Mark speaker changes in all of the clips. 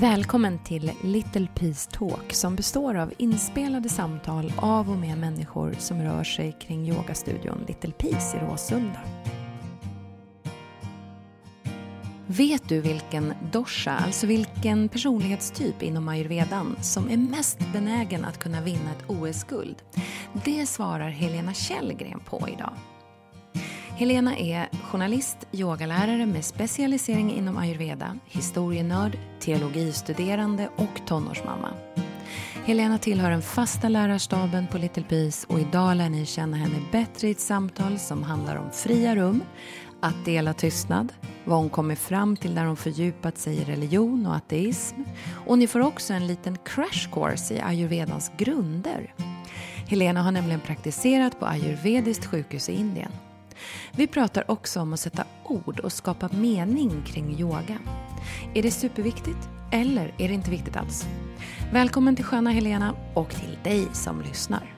Speaker 1: Välkommen till Little Peace Talk som består av inspelade samtal av och med människor som rör sig kring yogastudion Little Peace i Råsunda. Vet du vilken dosha, alltså vilken personlighetstyp inom ayurvedan som är mest benägen att kunna vinna ett OS-guld? Det svarar Helena Källgren på idag. Helena är journalist, yogalärare med specialisering inom ayurveda, historienörd, teologistuderande och tonårsmamma. Helena tillhör den fasta lärarstaben på Little Peace och idag lär ni känna henne bättre i ett samtal som handlar om fria rum, att dela tystnad, vad hon kommer fram till när hon fördjupat sig i religion och ateism och ni får också en liten crash course i ayurvedans grunder. Helena har nämligen praktiserat på ayurvediskt sjukhus i Indien. Vi pratar också om att sätta ord och skapa mening kring yoga. Är det superviktigt eller är det inte viktigt alls? Välkommen till Sköna Helena och till dig som lyssnar.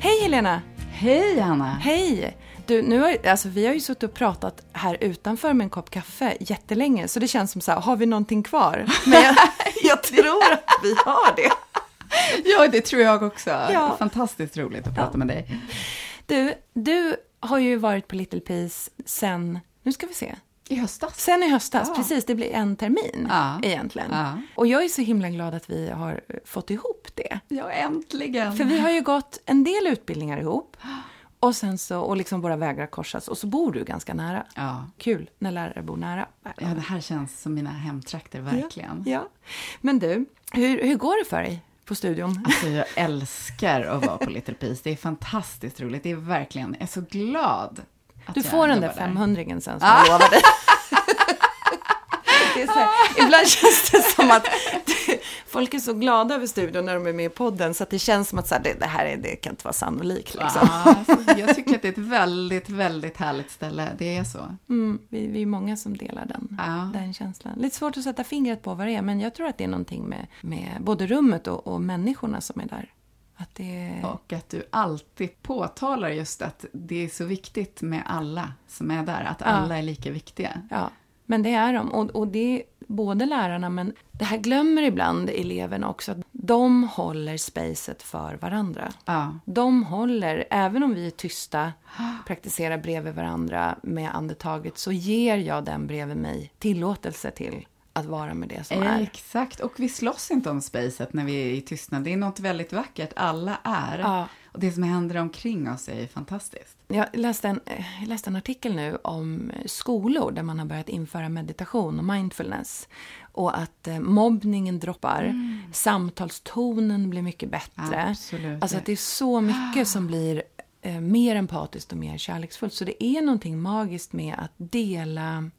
Speaker 1: Hej Helena!
Speaker 2: Hej Anna!
Speaker 1: Hej! Du, nu har, alltså, vi har ju suttit och pratat här utanför med en kopp kaffe jättelänge, så det känns som så här, har vi någonting kvar? Men jag, jag tror att vi har det.
Speaker 2: Ja, det tror jag också.
Speaker 1: Ja.
Speaker 2: Fantastiskt roligt att prata
Speaker 1: Ja.
Speaker 2: med dig.
Speaker 1: Du, du har ju varit på Little Peace sen, nu ska vi se,
Speaker 2: I höstas.
Speaker 1: sen i höstas,
Speaker 2: Ja.
Speaker 1: precis, det blir en termin
Speaker 2: Ja.
Speaker 1: egentligen.
Speaker 2: Ja.
Speaker 1: Och jag är så himla glad att vi har fått ihop det.
Speaker 2: Ja, äntligen.
Speaker 1: För vi har ju gått en del utbildningar ihop. Och sen så, och liksom våra vägar korsas. Och så bor du ganska nära.
Speaker 2: Ja.
Speaker 1: Kul när lärare bor nära.
Speaker 2: ja, det här känns som mina hemtrakter, verkligen.
Speaker 1: Ja. Men du, hur, hur går det för dig på studion?
Speaker 2: Alltså, jag älskar att vara på Little Peace. Det är fantastiskt roligt. Det är verkligen, jag är så glad att
Speaker 1: Du får den där
Speaker 2: jobbar
Speaker 1: 500 sen som jag lovade. Det är så här, ibland känns det som att folk är så glada över studion när de är med i podden så att det känns som att så här, det, det här är, det kan inte vara sannolikt. Liksom.
Speaker 2: Ja, alltså, jag tycker att det är ett väldigt, väldigt härligt ställe. Det är så.
Speaker 1: Mm, vi, vi är många som delar den,
Speaker 2: Ja.
Speaker 1: den känslan. Lite svårt att sätta fingret på vad det är, men jag tror att det är någonting med, med både rummet och, och människorna som är där. Att det.
Speaker 2: Och att du alltid påtalar just att det är så viktigt med alla som är där. Att alla är lika viktiga.
Speaker 1: Ja, men det är de. Och, och det är både lärarna, men det här glömmer ibland eleverna också. Att de håller spacet för varandra.
Speaker 2: Ja.
Speaker 1: De håller, även om vi är tysta, praktiserar bredvid varandra med andetaget, så ger jag den bredvid mig tillåtelse till att vara med det som är.
Speaker 2: Exakt, och vi slåss inte om spacet när vi är i tystnad. Det är något väldigt vackert. Alla är.
Speaker 1: Ja.
Speaker 2: Och det som händer omkring oss är fantastiskt.
Speaker 1: Jag läste, en, eh, jag läste en artikel nu om skolor där man har börjat införa meditation och mindfulness. Och att eh, mobbningen droppar, samtalstonen blir mycket bättre.
Speaker 2: Absolut.
Speaker 1: Alltså att det är så mycket som blir eh, mer empatiskt och mer kärleksfullt. Så det är någonting magiskt med att dela,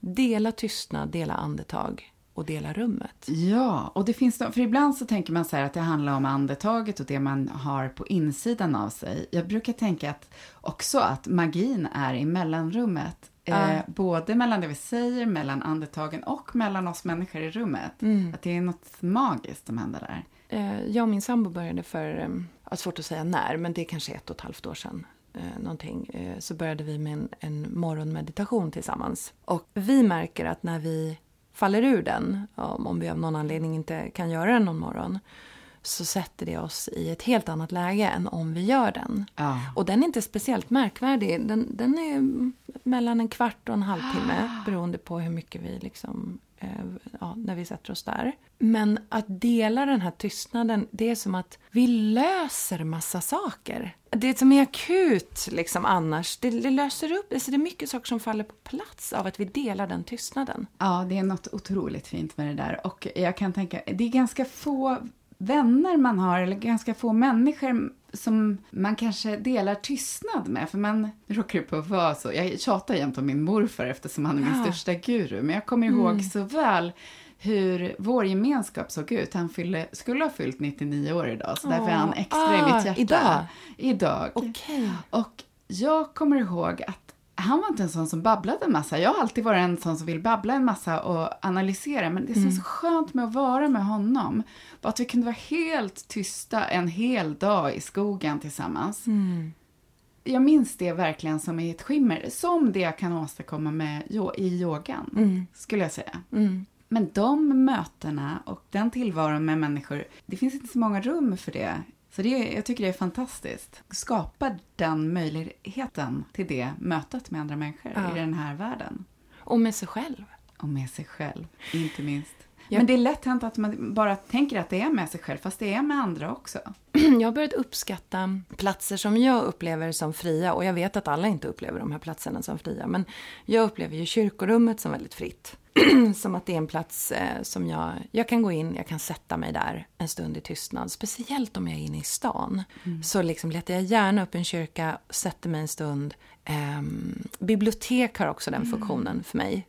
Speaker 1: dela tystnad, dela andetag och dela rummet.
Speaker 2: Ja, och det finns för ibland så tänker man så här att det handlar om andetaget och det man har på insidan av sig. Jag brukar tänka att också att magin är i mellanrummet.
Speaker 1: Ja.
Speaker 2: Eh, både mellan det vi säger, mellan andetagen och mellan oss människor i rummet. Att det är något magiskt som händer där.
Speaker 1: Eh, jag och min sambo började för, eh, ja, svårt att säga när, men det är kanske ett och ett halvt år sedan. Eh, någonting, eh, så började vi med en, en morgonmeditation tillsammans. Och vi märker att när vi faller ur den, om vi av någon anledning inte kan göra den någon morgon, så sätter det oss i ett helt annat läge än om vi gör den.
Speaker 2: Ja.
Speaker 1: Och den är inte speciellt märkvärdig. Den, den är mellan en kvart och en halvtimme beroende på hur mycket vi liksom, Eh, ja, när vi sätter oss där. Men att dela den här tystnaden, det är som att vi löser massa saker. Det som är akut liksom annars, det, det löser upp, alltså det är mycket saker som faller på plats av att vi delar den tystnaden.
Speaker 2: Ja, det är något otroligt fint med det där. Och jag kan tänka, det är ganska få vänner man har, eller ganska få människor som man kanske delar tystnad med. För man råkar ju på att vara så. Jag tjatar jämt om min morfar eftersom han är min
Speaker 1: Ja.
Speaker 2: största guru. Men jag kommer ihåg så väl hur vår gemenskap såg ut. Han fyllde, skulle ha fyllt 99 år idag, så därför är han extra i
Speaker 1: ah,
Speaker 2: mitt hjärta.
Speaker 1: idag?
Speaker 2: Idag.
Speaker 1: Okej.
Speaker 2: Och jag kommer ihåg att han var inte en sån som babblade en massa. Jag har alltid varit en sån som vill babbla en massa och analysera. Men det som är så skönt med att vara med honom var att vi kunde vara helt tysta en hel dag i skogen tillsammans. jag minns det verkligen som i ett skimmer, som det jag kan åstadkomma med, i yogan, skulle jag säga.
Speaker 1: Mm.
Speaker 2: Men de mötena och den tillvaron med människor, det finns inte så många rum för det. Så det, jag tycker det är fantastiskt. Skapa den möjligheten till det mötet med andra människor
Speaker 1: Ja.
Speaker 2: i den här världen.
Speaker 1: Och med sig själv.
Speaker 2: Och med sig själv, inte minst.
Speaker 1: Ja.
Speaker 2: Men det är lätt hänt att man bara tänker att det är med sig själv, fast det är med andra också.
Speaker 1: Jag har börjat uppskatta platser som jag upplever som fria. Och jag vet att alla inte upplever de här platserna som fria. Men jag upplever ju kyrkorummet som väldigt fritt. som att det är en plats eh, som jag, jag kan gå in, jag kan sätta mig där en stund i tystnad. Speciellt om jag är inne i stan. Så liksom letar jag gärna upp en kyrka, sätter mig en stund. Ehm, bibliotek har också den funktionen för mig.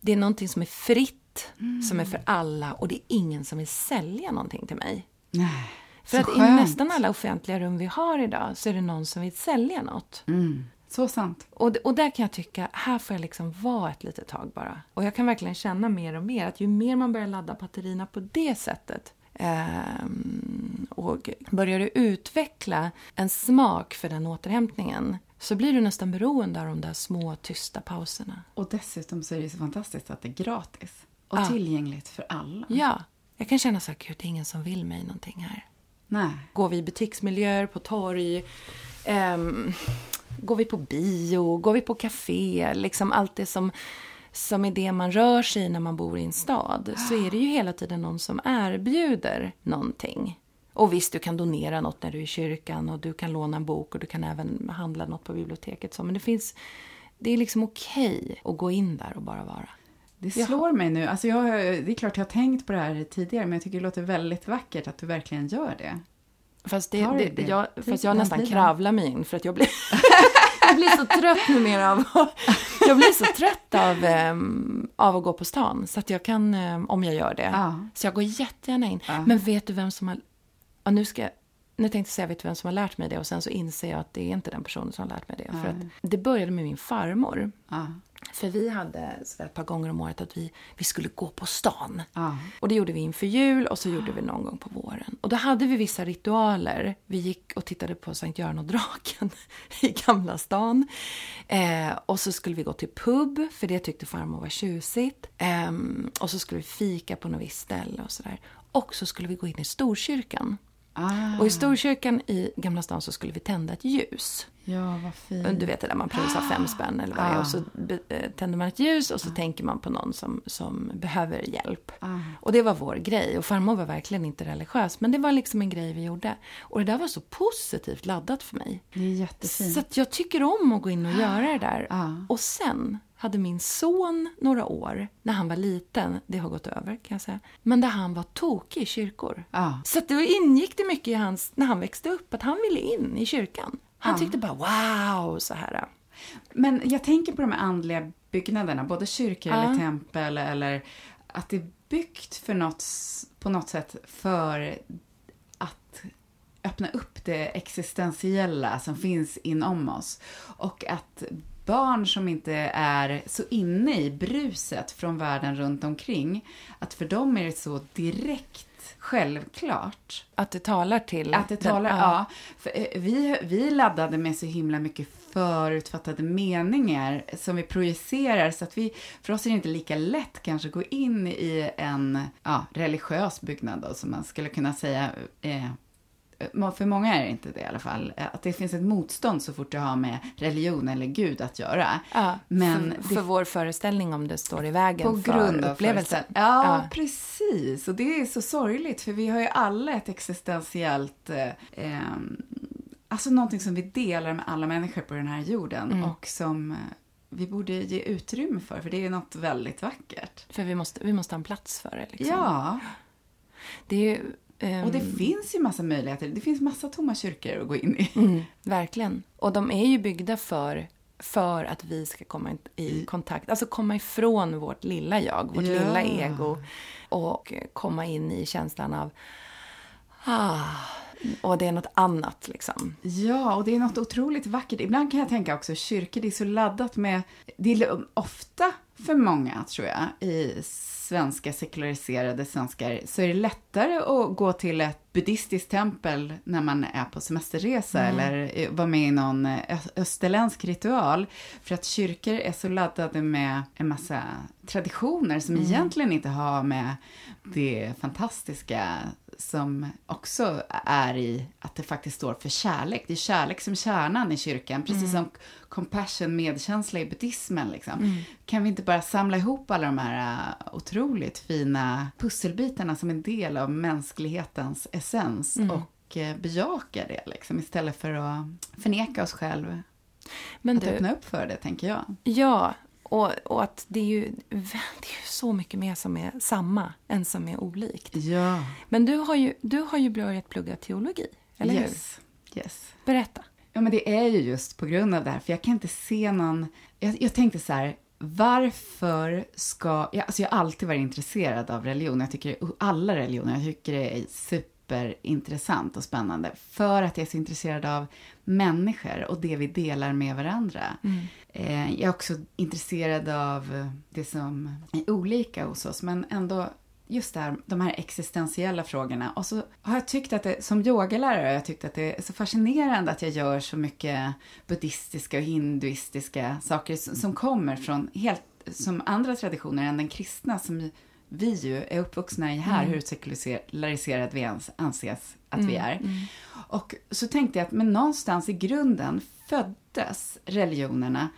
Speaker 1: Det är någonting som är fritt, som är för alla och det är ingen som vill sälja någonting till mig.
Speaker 2: Nej,
Speaker 1: För
Speaker 2: så
Speaker 1: att i
Speaker 2: skönt.
Speaker 1: nästan alla offentliga rum vi har idag så är det någon som vill sälja något.
Speaker 2: Mm, så sant.
Speaker 1: Och, och där kan jag tycka, här får jag liksom vara ett litet tag bara. Och jag kan verkligen känna mer och mer att ju mer man börjar ladda batterierna på det sättet ehm, och börjar du utveckla en smak för den återhämtningen så blir du nästan beroende av de där små tysta pauserna.
Speaker 2: Och dessutom så är det så fantastiskt att det är gratis. Och
Speaker 1: Ja.
Speaker 2: tillgängligt för alla.
Speaker 1: Ja, jag kan känna så här, gud, det är ingen som vill mig någonting här.
Speaker 2: Nej.
Speaker 1: Går vi i butiksmiljöer, på torg, um, går vi på bio, går vi på café, liksom allt det som, som är det man rör sig i när man bor i en stad, så är det ju hela tiden någon som erbjuder någonting. Och visst, du kan donera något när du är i kyrkan och du kan låna en bok och du kan även handla något på biblioteket. Så, men det finns, det är liksom okej att gå in där och bara vara.
Speaker 2: Det
Speaker 1: Jaha.
Speaker 2: slår mig nu. Alltså jag, det är klart jag har tänkt på det här tidigare, men jag tycker det låter väldigt vackert att du verkligen gör det.
Speaker 1: Fast, det, det,
Speaker 2: det
Speaker 1: jag, fast jag nästan kravlar mig in för att jag blir, jag blir så trött numera av Jag blir så trött av, ehm, av att gå på stan så att jag kan, ehm, om jag gör det.
Speaker 2: Ja.
Speaker 1: Så jag går jättegärna in.
Speaker 2: Ja.
Speaker 1: Men vet du vem som har... Ja, nu ska jag... Nu tänkte jag säga, vet du vem som har lärt mig det? Och sen så inser jag att det är inte den personen som har lärt mig det. För att det började med min farmor.
Speaker 2: Ja.
Speaker 1: För vi hade så ett par gånger om året att vi, vi skulle gå på stan.
Speaker 2: Ja.
Speaker 1: Och det gjorde vi inför jul och så gjorde vi någon gång på våren. Och då hade vi vissa ritualer. Vi gick och tittade på Sankt Göran och draken i Gamla stan. Eh, och så skulle vi gå till pub, för det tyckte farmor var tjusigt. Ehm, och så skulle vi fika på något visst ställe och sådär. Och så skulle vi gå in i Storkyrkan.
Speaker 2: Ah.
Speaker 1: Och i Storkyrkan i Gamla stan så skulle vi tända ett ljus.
Speaker 2: Ja, vad fint.
Speaker 1: Du vet det där man pröjsar fem spänn eller vad det är.
Speaker 2: Ah.
Speaker 1: Och så be- eh, tänder man ett ljus och så tänker man på någon som, som behöver hjälp.
Speaker 2: Ah.
Speaker 1: Och det var vår grej. Och farmor var verkligen inte religiös. Men det var liksom en grej vi gjorde. Och det där var så positivt laddat för mig.
Speaker 2: Det är jättefint.
Speaker 1: Så jag tycker om att gå in och göra det där.
Speaker 2: Ah.
Speaker 1: Och sen hade min son några år, när han var liten, det har gått över kan jag säga, men där han var tokig i kyrkor.
Speaker 2: Ja.
Speaker 1: Så då ingick det mycket i hans, när han växte upp, att han ville in i kyrkan. Han
Speaker 2: Ja.
Speaker 1: tyckte bara wow, så här.
Speaker 2: Men jag tänker på de här andliga byggnaderna, både kyrkor
Speaker 1: Ja.
Speaker 2: eller tempel eller att det är byggt för något, på något sätt för att öppna upp det existentiella som finns inom oss. Och att barn som inte är så inne i bruset från världen runt omkring, att för dem är det så direkt självklart
Speaker 1: Att det talar till...
Speaker 2: att det
Speaker 1: den-
Speaker 2: talar, ja. För, eh, vi, vi laddade med så himla mycket förutfattade meningar som vi projicerar så att vi, för oss är det inte lika lätt kanske att gå in i en ja, religiös byggnad då, som man skulle kunna säga. Eh, för många är det inte det i alla fall. eh, Att det finns ett motstånd så fort det har med religion eller Gud att göra.
Speaker 1: Ja,
Speaker 2: Men
Speaker 1: för,
Speaker 2: det-
Speaker 1: för vår föreställning om det står i vägen
Speaker 2: På
Speaker 1: för
Speaker 2: grund av
Speaker 1: upplevelsen.
Speaker 2: Ja,
Speaker 1: Ja.
Speaker 2: precis. Och det är så sorgligt, för vi har ju alla ett existentiellt... Eh, ehm, alltså någonting som vi delar med alla människor på den här jorden
Speaker 1: Mm.
Speaker 2: och som eh, vi borde ge utrymme för, för det är något väldigt vackert.
Speaker 1: För vi måste, vi måste ha en plats för det. Liksom.
Speaker 2: Ja,
Speaker 1: Det är ju... ehm,
Speaker 2: och det finns ju massa möjligheter. Det finns massa tomma kyrkor att gå in i.
Speaker 1: Mm, verkligen. Och de är ju byggda för, för att vi ska komma i kontakt, alltså komma ifrån vårt lilla jag, vårt
Speaker 2: Ja.
Speaker 1: lilla ego och komma in i känslan av ah, och det är något annat liksom.
Speaker 2: Ja, och det är något otroligt vackert. Ibland kan jag tänka också kyrkor, det är så laddat med... Det är ofta för många, tror jag, i svenska sekulariserade svenskar så är det lättare att gå till ett buddhistiskt tempel när man är på semesterresa mm. eller vara med i någon eh, österländsk ritual. För att kyrkor är så laddade med en massa traditioner som mm. egentligen inte har med det fantastiska som också är i att det faktiskt står för kärlek. Det är kärlek som kärnan i kyrkan, precis mm. som compassion, medkänsla i buddhismen. Liksom. Mm. Kan vi inte bara samla ihop alla de här uh, otroligt fina pusselbitarna som en del av mänsklighetens essens mm. och uh, bejaka det liksom, istället för att förneka oss själva. Men att du, öppna upp för det, tänker jag.
Speaker 1: Ja, och, och, att det är, ju, det är ju så mycket mer som är samma än som är olikt.
Speaker 2: Ja.
Speaker 1: Men du har ju, du har ju börjat plugga teologi, eller
Speaker 2: yes. hur? Yes.
Speaker 1: Berätta.
Speaker 2: Ja, men det är ju just på grund av det här, för jag kan inte se någon... Jag, jag tänkte så här, varför ska... Jag, alltså jag har alltid varit intresserad av religion. Jag tycker alla religioner, jag tycker det är superintressant och spännande. För att jag är så intresserad av människor och det vi delar med varandra. Mm. Eh, jag är också intresserad av det som är olika hos oss, men ändå just det här, de här existentiella frågorna. Och så har jag tyckt att det, som yogalärare, har jag tyckt att det är så fascinerande att jag gör så mycket buddhistiska och hinduistiska saker som, som kommer från helt som andra traditioner än den kristna som vi ju är uppvuxna i här, mm. hur sekulariserad vi ens anses att mm. vi är. Mm. Och så tänkte jag att men någonstans i grunden föddes religionerna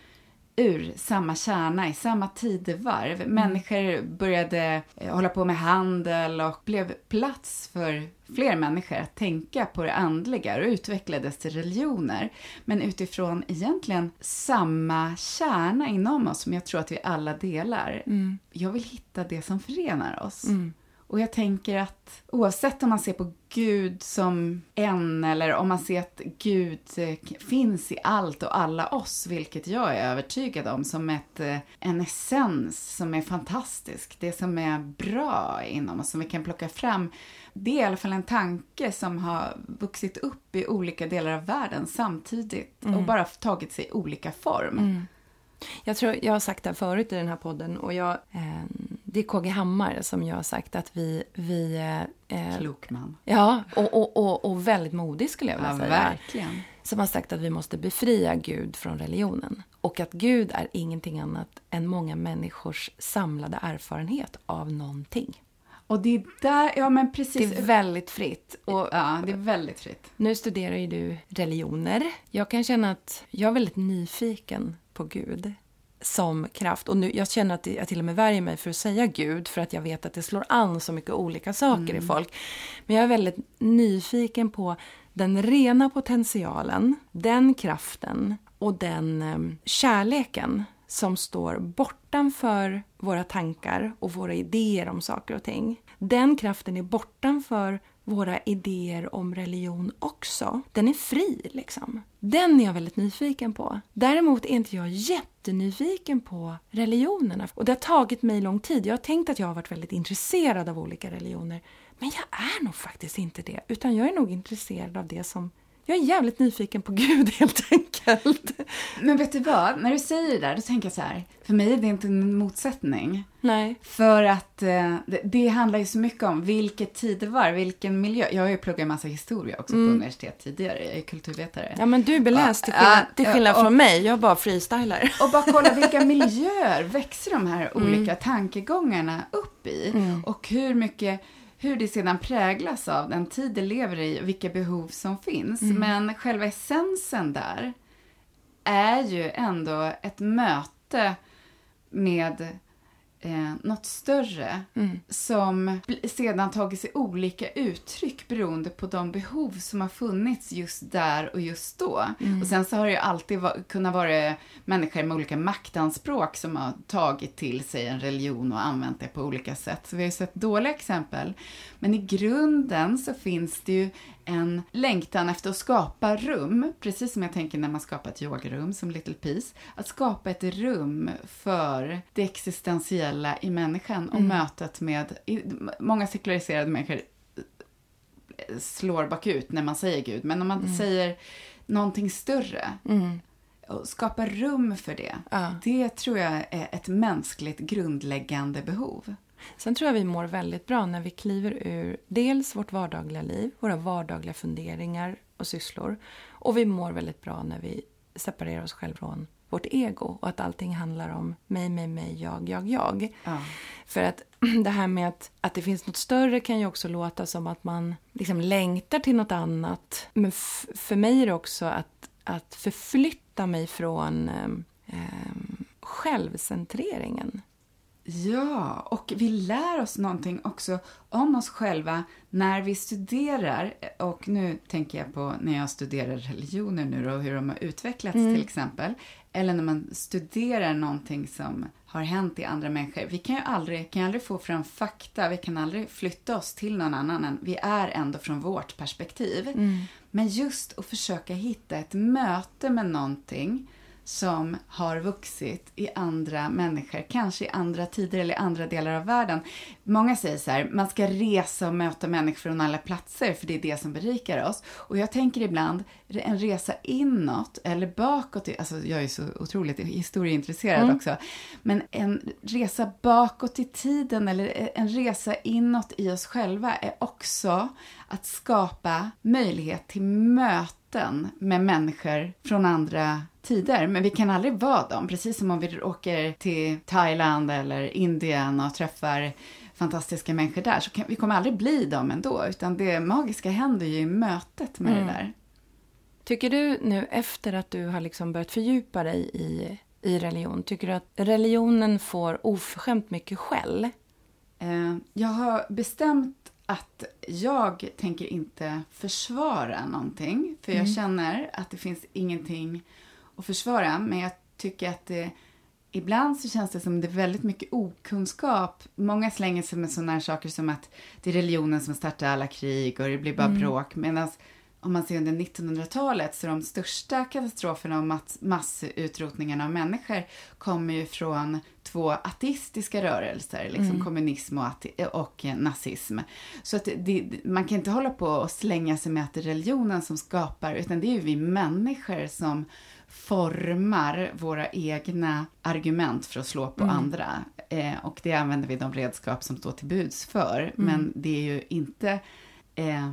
Speaker 2: ur samma kärna i samma tidevarv. Mm. Människor började eh, hålla på med handel och blev plats för fler människor att tänka på det andliga och utvecklades till religioner. Men utifrån egentligen samma kärna inom oss som jag tror att vi alla delar. Mm. Jag vill hitta det som förenar oss. Mm. Och jag tänker att oavsett om man ser på Gud som en eller om man ser att Gud eh, finns i allt och alla oss, vilket jag är övertygad om, som ett, eh, en essens som är fantastisk, det som är bra inom oss, som vi kan plocka fram. Det är i alla fall en tanke som har vuxit upp i olika delar av världen samtidigt mm. och bara tagit sig olika form. Mm.
Speaker 1: Jag tror jag har sagt det här förut i den här podden och jag, eh, det är KG Hammar som jag har sagt att vi... vi
Speaker 2: eh, Klok man.
Speaker 1: Ja, och, och, och, och, väldigt modig skulle jag vilja
Speaker 2: ja,
Speaker 1: säga.
Speaker 2: Verkligen.
Speaker 1: Som har sagt att vi måste befria Gud från religionen. Och att Gud är ingenting annat än många människors samlade erfarenhet av någonting.
Speaker 2: Och det är där, ja men precis.
Speaker 1: Det är väldigt fritt. Och,
Speaker 2: ja, det är väldigt fritt.
Speaker 1: Nu studerar ju du religioner. Jag kan känna att jag är väldigt nyfiken på Gud som kraft. Och nu, jag känner att jag till och med värjer mig för att säga Gud för att jag vet att det slår an så mycket olika saker mm. i folk. Men jag är väldigt nyfiken på den rena potentialen, den kraften och den um, kärleken som står bortanför våra tankar och våra idéer om saker och ting. Den kraften är bortanför våra idéer om religion också. Den är fri, liksom. Den är jag väldigt nyfiken på. Däremot är inte jag jättenyfiken på religionerna. Och det har tagit mig lång tid. Jag har tänkt att jag har varit väldigt intresserad av olika religioner. Men jag är nog faktiskt inte det. Utan jag är nog intresserad av det som jag är jävligt nyfiken på Gud helt enkelt.
Speaker 2: Men vet du vad? När du säger det där, då tänker jag så här. För mig är det inte en motsättning.
Speaker 1: Nej.
Speaker 2: För att eh, det, det, handlar ju så mycket om vilket tidevarv, vilken miljö. Jag har ju pluggat en massa historia också mm. på universitet tidigare. Jag är kulturvetare.
Speaker 1: Ja, men du är beläst till skillnad, till skillnad och, från mig. Jag bara freestylar.
Speaker 2: Och bara kolla vilka miljöer växer de här mm. olika tankegångarna upp i. Mm. Och hur mycket hur det sedan präglas av den tid det lever i och vilka behov som finns. Mm. Men själva essensen där är ju ändå ett möte med eh, något större mm. som sedan tagit sig olika uttryck beroende på de behov som har funnits just där och just då. Mm. Och sen så har det ju alltid va kunnat vara människor med olika maktanspråk som har tagit till sig en religion och använt det på olika sätt. Så vi har ju sett dåliga exempel. Men i grunden så finns det ju en längtan efter att skapa rum, precis som jag tänker när man skapar ett yogarum som Little Peace, att skapa ett rum för det existentiella i människan och mm. mötet med, många sekulariserade människor slår bakut när man säger Gud, men om man mm. säger någonting större, mm. och skapa rum för det,
Speaker 1: ja.
Speaker 2: det tror jag är ett mänskligt grundläggande behov.
Speaker 1: Sen tror jag vi mår väldigt bra när vi kliver ur dels vårt vardagliga liv, våra vardagliga funderingar och sysslor. Och vi mår väldigt bra när vi separerar oss själva från vårt ego och att allting handlar om mig, mig, mig, jag, jag, jag.
Speaker 2: Ja.
Speaker 1: För att det här med att, att det finns något större kan ju också låta som att man liksom längtar till något annat. Men för mig är det också att, att förflytta mig från eh, självcentreringen.
Speaker 2: Ja, och vi lär oss någonting också om oss själva när vi studerar. Och nu tänker jag på när jag studerar religioner nu och hur de har utvecklats till exempel. Eller när man studerar någonting som har hänt i andra människor. Vi kan ju aldrig, kan aldrig få fram fakta, vi kan aldrig flytta oss till någon annan än vi är ändå från vårt perspektiv. Men just att försöka hitta ett möte med någonting som har vuxit i andra människor, kanske i andra tider eller i andra delar av världen. Många säger så här, man ska resa och möta människor från alla platser för det är det som berikar oss. Och jag tänker ibland, en resa inåt eller bakåt, alltså jag är så otroligt historieintresserad också, men en resa bakåt i tiden eller en resa inåt i oss själva är också att skapa möjlighet till möten med människor från andra tider, men vi kan aldrig vara dem. Precis som om vi åker till Thailand eller Indien och träffar fantastiska människor där, så kan, vi kommer aldrig bli dem ändå, utan det magiska händer ju i mötet med det där.
Speaker 1: Tycker du nu efter att du har liksom börjat fördjupa dig i, i religion, tycker du att religionen får oförskämt mycket skäll?
Speaker 2: Eh, jag har bestämt att jag tänker inte försvara någonting, för jag känner att det finns ingenting att försvara, men jag tycker att det Ibland så känns det som det är väldigt mycket okunskap. Många slänger sig med sådana här saker som att det är religionen som startar alla krig och det blir bara bråk. Medan om man ser under 1900-talet så de största katastroferna och mass- massutrotningarna av människor kommer ju från två ateistiska rörelser, liksom kommunism och, och nazism. Så att det, man kan inte hålla på och slänga sig med att det är religionen som skapar, utan det är ju vi människor som formar våra egna argument för att slå på andra. Eh, och det använder vi de redskap som står till buds för. Men det är ju inte... Eh,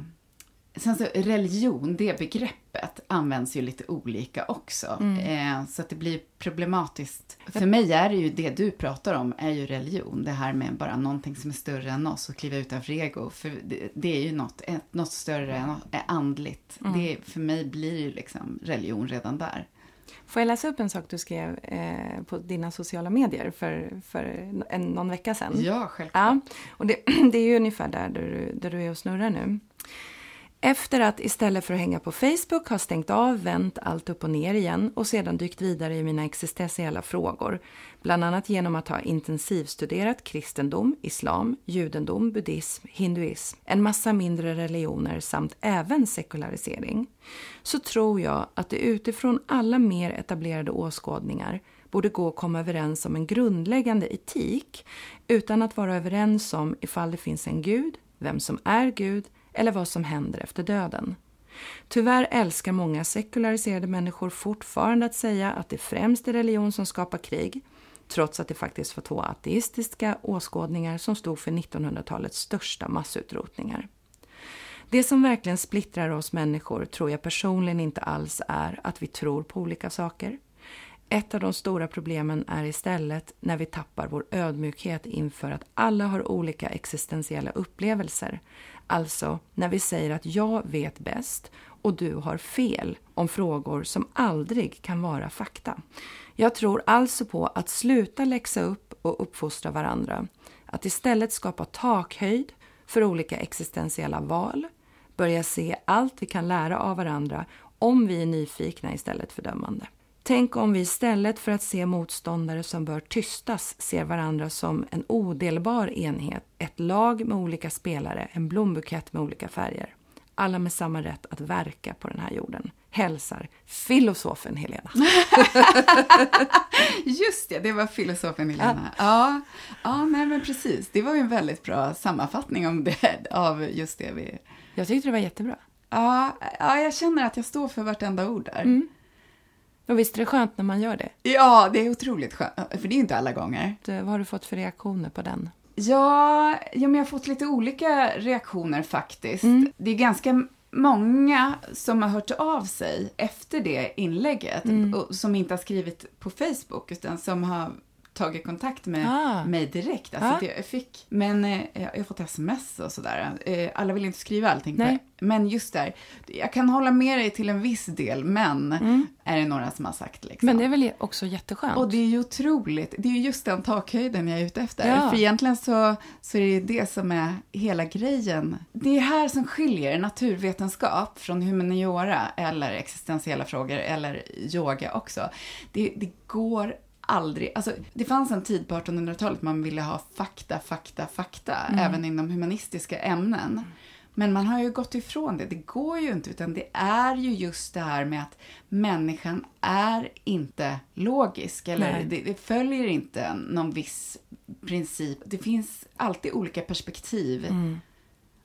Speaker 2: sen så religion, det begreppet används ju lite olika också. Eh, så att det blir problematiskt. För mig är det ju det du pratar om, är ju religion. Det här med bara någonting som är större än oss och kliva utanför ego. För det, det är ju något, något större, något, är andligt. Det, för mig blir ju liksom religion redan där.
Speaker 1: Får jag läsa upp en sak du skrev eh, på dina sociala medier för, för en, någon vecka sedan?
Speaker 2: Ja, självklart.
Speaker 1: Ja, och det, det är ju ungefär där du, där du är och snurrar nu. Efter att istället för att hänga på Facebook ha stängt av, vänt allt upp och ner igen och sedan dykt vidare i mina existentiella frågor, bland annat genom att ha intensivstuderat kristendom, islam, judendom, buddhism, hinduism, en massa mindre religioner samt även sekularisering, så tror jag att det utifrån alla mer etablerade åskådningar borde gå att komma överens om en grundläggande etik utan att vara överens om ifall det finns en gud, vem som är Gud eller vad som händer efter döden. Tyvärr älskar många sekulariserade människor fortfarande att säga att det främst är religion som skapar krig, trots att det faktiskt var två ateistiska åskådningar som stod för 1900-talets största massutrotningar. Det som verkligen splittrar oss människor tror jag personligen inte alls är att vi tror på olika saker. Ett av de stora problemen är istället när vi tappar vår ödmjukhet inför att alla har olika existentiella upplevelser. Alltså när vi säger att jag vet bäst och du har fel om frågor som aldrig kan vara fakta. Jag tror alltså på att sluta läxa upp och uppfostra varandra. Att istället skapa takhöjd för olika existentiella val. Börja se allt vi kan lära av varandra om vi är nyfikna istället för dömande. Tänk om vi istället för att se motståndare som bör tystas ser varandra som en odelbar enhet, ett lag med olika spelare, en blombukett med olika färger. Alla med samma rätt att verka på den här jorden. Hälsar filosofen Helena.
Speaker 2: Just det, det var filosofen Helena. Ja. Ja, nej men precis. Det var ju en väldigt bra sammanfattning om det, av just det vi...
Speaker 1: Jag tyckte det var jättebra.
Speaker 2: Ja, ja, jag känner att jag står för vartenda ord där.
Speaker 1: Och visst är det skönt när man gör det?
Speaker 2: Ja, det är otroligt skönt. För det är inte alla gånger.
Speaker 1: Det- Vad har du fått för reaktioner på den?
Speaker 2: Ja, ja men jag har fått lite olika reaktioner faktiskt.
Speaker 1: Mm.
Speaker 2: Det är ganska många som har hört av sig efter det inlägget
Speaker 1: Mm.
Speaker 2: och som inte har skrivit på Facebook utan som har tagit kontakt med
Speaker 1: Ah.
Speaker 2: mig direkt. Alltså
Speaker 1: Ah.
Speaker 2: jag fick, men eh, jag har fått sms och sådär. Eh, alla vill inte skriva allting.
Speaker 1: Nej.
Speaker 2: Men just där, jag kan hålla med dig till en viss del, men är det några som har sagt liksom.
Speaker 1: Mm. Men det är väl också jätteskönt?
Speaker 2: Och det är ju otroligt. Det är ju just den takhöjden jag är ute efter.
Speaker 1: Ja.
Speaker 2: För egentligen så, så är det det som är hela grejen. Det är här som skiljer naturvetenskap från humaniora eller existentiella frågor eller yoga också. Det, det går aldrig, alltså det fanns en tid på 1800-talet man ville ha fakta, fakta, fakta, även inom humanistiska ämnen. Men man har ju gått ifrån det. Det går ju inte, utan det är ju just det här med att människan är inte logisk, eller det, det följer inte någon viss princip. Det finns alltid olika perspektiv.
Speaker 1: Mm.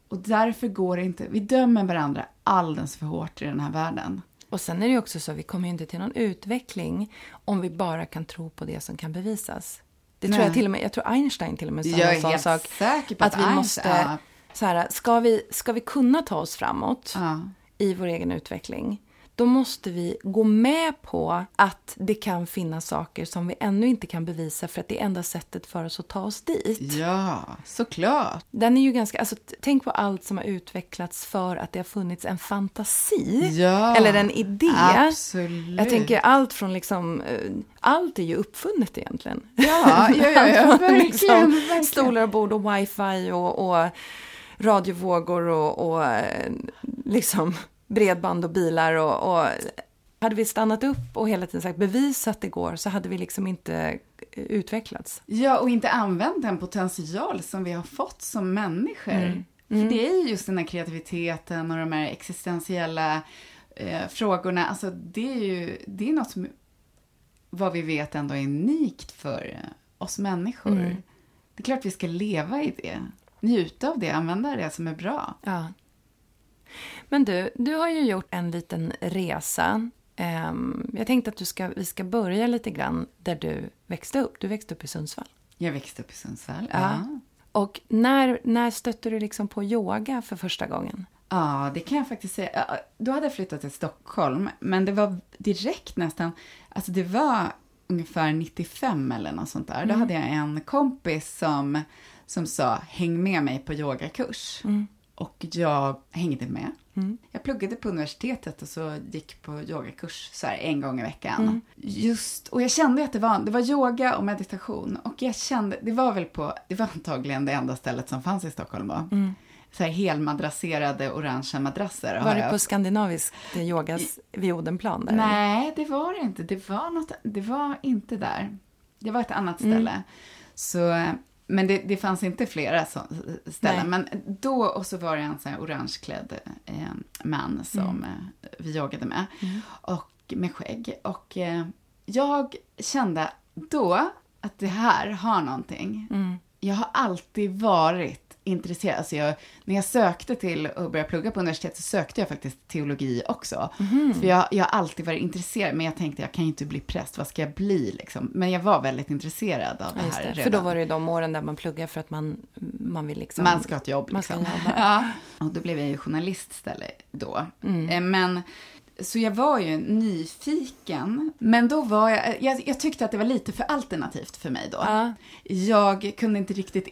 Speaker 2: Och därför går det inte, vi dömer varandra alldeles för hårt i den här världen.
Speaker 1: Och sen är det också så vi kommer ju inte till någon utveckling om vi bara kan tro på det som kan bevisas. Det tror
Speaker 2: Nej.
Speaker 1: jag till och med, jag tror Einstein till och med sa
Speaker 2: Jag
Speaker 1: en sån sak.
Speaker 2: säker på att
Speaker 1: att vi
Speaker 2: Einstein-
Speaker 1: måste,
Speaker 2: ja.
Speaker 1: så här, ska vi, ska vi kunna ta oss framåt
Speaker 2: Ja.
Speaker 1: i vår egen utveckling, då måste vi gå med på att det kan finnas saker som vi ännu inte kan bevisa för att det är enda sättet för oss att ta oss dit.
Speaker 2: Ja, såklart.
Speaker 1: Den är ju ganska, alltså, tänk på allt som har utvecklats för att det har funnits en fantasi.
Speaker 2: Ja,
Speaker 1: eller en idé.
Speaker 2: absolut.
Speaker 1: Jag tänker allt från liksom, eh, allt är ju uppfunnet egentligen.
Speaker 2: Ja, ja, ja, ja verkligen,
Speaker 1: liksom
Speaker 2: verkligen.
Speaker 1: Stolar och bord och wifi och, och radiovågor och, och eh, liksom bredband och bilar och, och hade vi stannat upp och hela tiden sagt bevisa att det går så hade vi liksom inte eh, utvecklats.
Speaker 2: Ja, och inte använt den potential som vi har fått som människor.
Speaker 1: Mm.
Speaker 2: För det är ju just den här kreativiteten och de här existentiella eh, frågorna. Alltså det är ju, det är något som, vad vi vet ändå är unikt för eh, oss människor.
Speaker 1: Mm.
Speaker 2: Det är klart vi ska leva i det. Njuta av det, använda det som är bra.
Speaker 1: Ja. Men du, du har ju gjort en liten resa. Ehm, jag tänkte att du ska, vi ska börja lite grann där du växte upp. Du växte upp i Sundsvall.
Speaker 2: Jag växte upp i Sundsvall.
Speaker 1: Ja.
Speaker 2: Ja.
Speaker 1: Och när, när stötte du liksom på yoga för första gången?
Speaker 2: Ja, det kan jag faktiskt säga. Då hade jag flyttat till Stockholm, men det var direkt nästan, alltså det var ungefär 95 eller något sånt där. Då hade jag en kompis som, som sa häng med mig på yogakurs. Och jag hängde med. Jag pluggade på universitetet och så gick på yogakurs så här en gång i veckan. Just, och jag kände att det var, det var yoga och meditation. Och jag kände, det var väl på, det var antagligen det enda stället som fanns i Stockholm då. Så här helmadrasserade orangea madrasser.
Speaker 1: Var det på skandinavisk yogas vid Odenplan? Där?
Speaker 2: Nej, det var det inte. Det var, något, det var inte där. Det var ett annat
Speaker 1: Mm.
Speaker 2: ställe. Så, men det, det fanns inte flera så, ställen.
Speaker 1: Nej.
Speaker 2: Men då, och så var det en sån här orangeklädd eh, man som
Speaker 1: Mm.
Speaker 2: eh, vi yogade med. Och med skägg. Och eh, jag kände då att det här har någonting.
Speaker 1: Mm.
Speaker 2: Jag har alltid varit intresserad. Alltså jag, när jag sökte till att börja plugga på universitet så sökte jag faktiskt teologi också.
Speaker 1: Mhm.
Speaker 2: För jag, jag har alltid varit intresserad, men jag tänkte jag kan ju inte bli präst, vad ska jag bli liksom? Men jag var väldigt intresserad av
Speaker 1: Ja,
Speaker 2: det
Speaker 1: just
Speaker 2: här
Speaker 1: det.
Speaker 2: redan.
Speaker 1: För då var det ju de åren där man pluggar för att man, man vill liksom...
Speaker 2: Man ska ha ett jobb
Speaker 1: Man ska
Speaker 2: liksom. ja. Och då blev jag ju journalist istället då.
Speaker 1: Mm.
Speaker 2: Eh, Men, så jag var ju nyfiken. Men då var jag, jag, jag tyckte att det var lite för alternativt för mig då.
Speaker 1: Ja.
Speaker 2: Jag kunde inte riktigt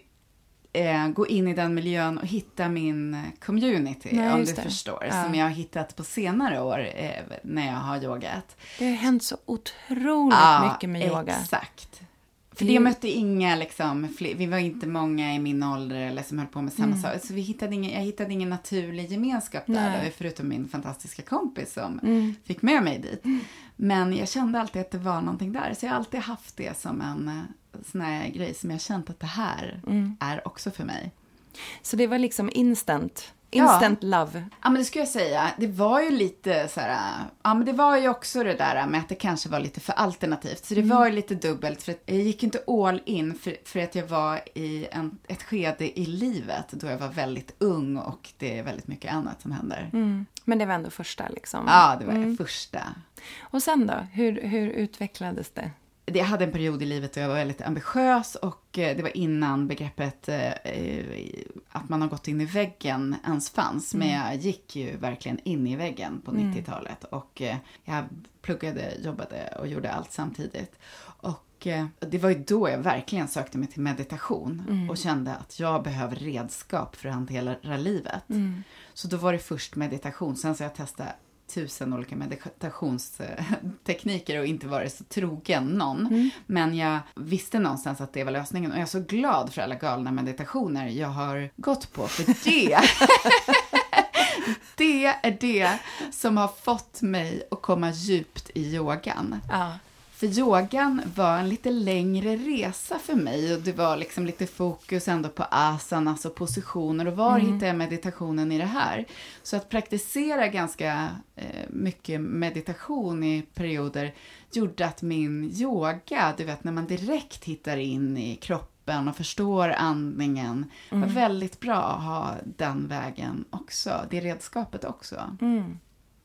Speaker 2: eh, gå in i den miljön och hitta min community,
Speaker 1: Nej,
Speaker 2: om du
Speaker 1: det.
Speaker 2: förstår.
Speaker 1: Ja.
Speaker 2: Som jag har hittat på senare år eh, när jag har yogat.
Speaker 1: Det har hänt så otroligt mycket med yoga.
Speaker 2: Exakt. För
Speaker 1: Det-
Speaker 2: mötte inga, liksom, vi var inte många i min ålder eller som höll på med samma
Speaker 1: Mm.
Speaker 2: sak. Så vi hittade ingen, jag hittade ingen naturlig gemenskap där, då, förutom min fantastiska kompis som
Speaker 1: Mm.
Speaker 2: fick med mig dit. Men jag kände alltid att det var någonting där, så jag har alltid haft det som en eh, sån här grej som jag känt att det här
Speaker 1: Mm.
Speaker 2: är också för mig.
Speaker 1: Så det var liksom instant.
Speaker 2: Ja.
Speaker 1: Instant love.
Speaker 2: Ja, men det skulle jag säga. Det var ju lite så här, ja men det var ju också det där med att det kanske var lite för alternativt. Så det var ju lite dubbelt, för att jag gick inte all in för, för att jag var i en, ett skede i livet då jag var väldigt ung och det är väldigt mycket annat som händer.
Speaker 1: Mm. Men det var ändå första liksom.
Speaker 2: Ja, det var det första.
Speaker 1: Och sen då? Hur, hur utvecklades det?
Speaker 2: Jag hade en period i livet då jag var väldigt ambitiös och eh, det var innan begreppet eh, att man har gått in i väggen ens fanns. Mm. Men jag gick ju verkligen in i väggen på 90-talet mm. och eh, jag pluggade, jobbade och gjorde allt samtidigt. Och eh, det var ju då jag verkligen sökte mig till meditation mm. och kände att jag behöver redskap för att hantera livet. Mm. Så då var det först meditation, sen så jag testade tusen olika meditationstekniker och inte varit så trogen någon. Mm. Men jag visste någonstans att det var lösningen och jag är så glad för alla galna meditationer jag har gått på, för det det är det som har fått mig att komma djupt i yogan. Ja. För yogan var en lite längre resa för mig och det var liksom lite fokus ändå på asanas och positioner och var mm. hittar jag meditationen i det här? Så att praktisera ganska eh, mycket meditation i perioder gjorde att min yoga, du vet när man direkt hittar in i kroppen och förstår andningen, mm. var väldigt bra att ha den vägen också, det redskapet också.
Speaker 1: Mm.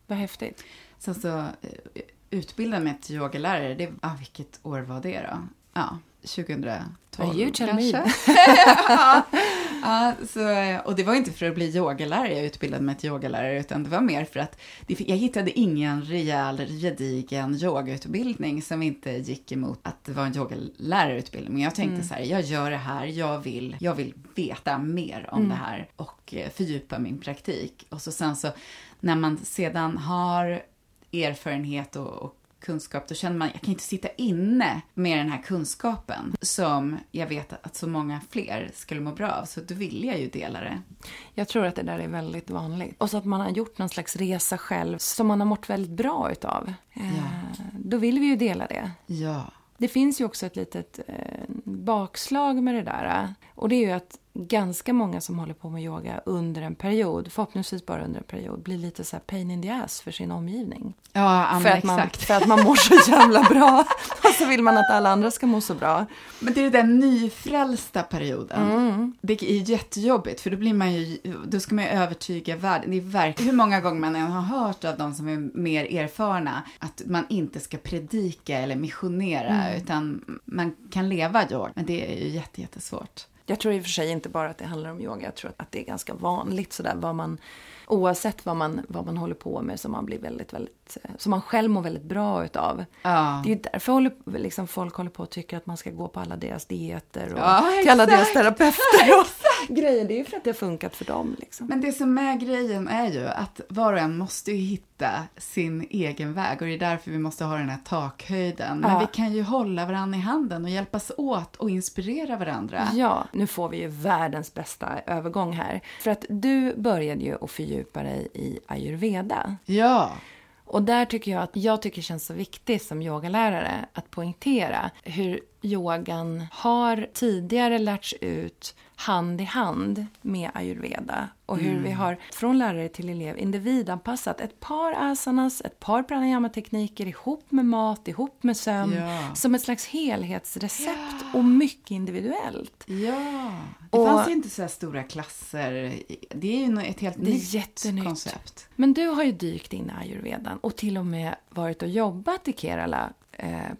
Speaker 1: Vad häftigt.
Speaker 2: Sen så utbildade mig till yogalärare, det, ah, vilket år var det då? Ja, 2012
Speaker 1: you tell kanske. Me.
Speaker 2: ja, så, och det var inte för att bli yogalärare jag utbildade mig till yogalärare, utan det var mer för att det, jag hittade ingen rejäl, gedigen yogautbildning som inte gick emot att det var en yogalärarutbildning. Men jag tänkte mm. så här, jag gör det här, jag vill, jag vill veta mer om mm. det här och eh, fördjupa min praktik. Och så sen så, när man sedan har erfarenhet och, och kunskap, då känner man, jag kan inte sitta inne med den här kunskapen som jag vet att så många fler skulle må bra av, så då vill jag ju dela det.
Speaker 1: Jag tror att det där är väldigt vanligt. Och så att man har gjort någon slags resa själv som man har mått väldigt bra utav. Ja. Eh, då vill vi ju dela det.
Speaker 2: Ja.
Speaker 1: Det finns ju också ett litet eh, bakslag med det där. Och det är ju att ganska många som håller på med yoga under en period, förhoppningsvis bara under en period, blir lite så pain in the ass för sin omgivning.
Speaker 2: Ja,
Speaker 1: för, att man, exakt. för att man mår så jävla bra och så vill man att alla andra ska må så bra.
Speaker 2: Men det är den nyfrälsta perioden. Mm. Det är jättejobbigt för då blir man ju, då ska man ju övertyga världen. Det är verkligen, hur många gånger man än har hört av de som är mer erfarna att man inte ska predika eller missionera mm. utan man kan leva yoga. Men det är ju jättesvårt.
Speaker 1: Jag tror i och för sig inte bara att det handlar om yoga. Jag tror att det är ganska vanligt sådär vad man, oavsett vad man, vad man håller på med som man blir väldigt, väldigt, som man själv mår väldigt bra utav. Ja. Det är därför håller, liksom, folk håller på och tycker att man ska gå på alla deras dieter och ja, till alla deras terapeuter och grejer. Det är ju för att det har funkat för dem. Liksom.
Speaker 2: Men det som är grejen är ju att var och en måste ju hitta sin egen väg och det är därför vi måste ha den här takhöjden. Men ja. vi kan ju hålla varandra i handen och hjälpas åt och inspirera varandra.
Speaker 1: Ja, nu får vi ju världens bästa övergång här. För att du började ju att fördjupa dig i ayurveda.
Speaker 2: Ja.
Speaker 1: Och där tycker jag att jag tycker känns så viktigt som yogalärare att poängtera hur yogan har tidigare lärts ut hand i hand med ayurveda och hur mm. vi har från lärare till elev individanpassat ett par asanas, ett par pranayama-tekniker ihop med mat, ihop med sömn ja. som ett slags helhetsrecept ja. och mycket individuellt.
Speaker 2: Ja, det och, fanns ju inte så stora klasser. Det är ju ett helt det nytt jättenytt. koncept.
Speaker 1: Men du har ju dykt in i ayurvedan och till och med varit och jobbat i Kerala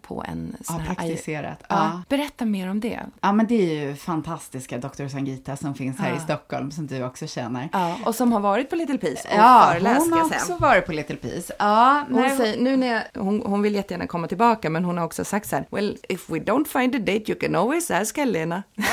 Speaker 1: på en
Speaker 2: sån ja, här... praktiserat.
Speaker 1: Ja. Berätta mer om det.
Speaker 2: Ja, men det är ju fantastiska Dr. Sangita som finns här ja. i Stockholm som du också känner.
Speaker 1: Ja, och som har varit på Little Peace och
Speaker 2: ja, föreläst, hon har också varit på Little Peace. Ja,
Speaker 1: hon, säger, nu när jag, hon, hon vill jättegärna komma tillbaka, men hon har också sagt så här, well, if we don't find a date you can always ask Helena.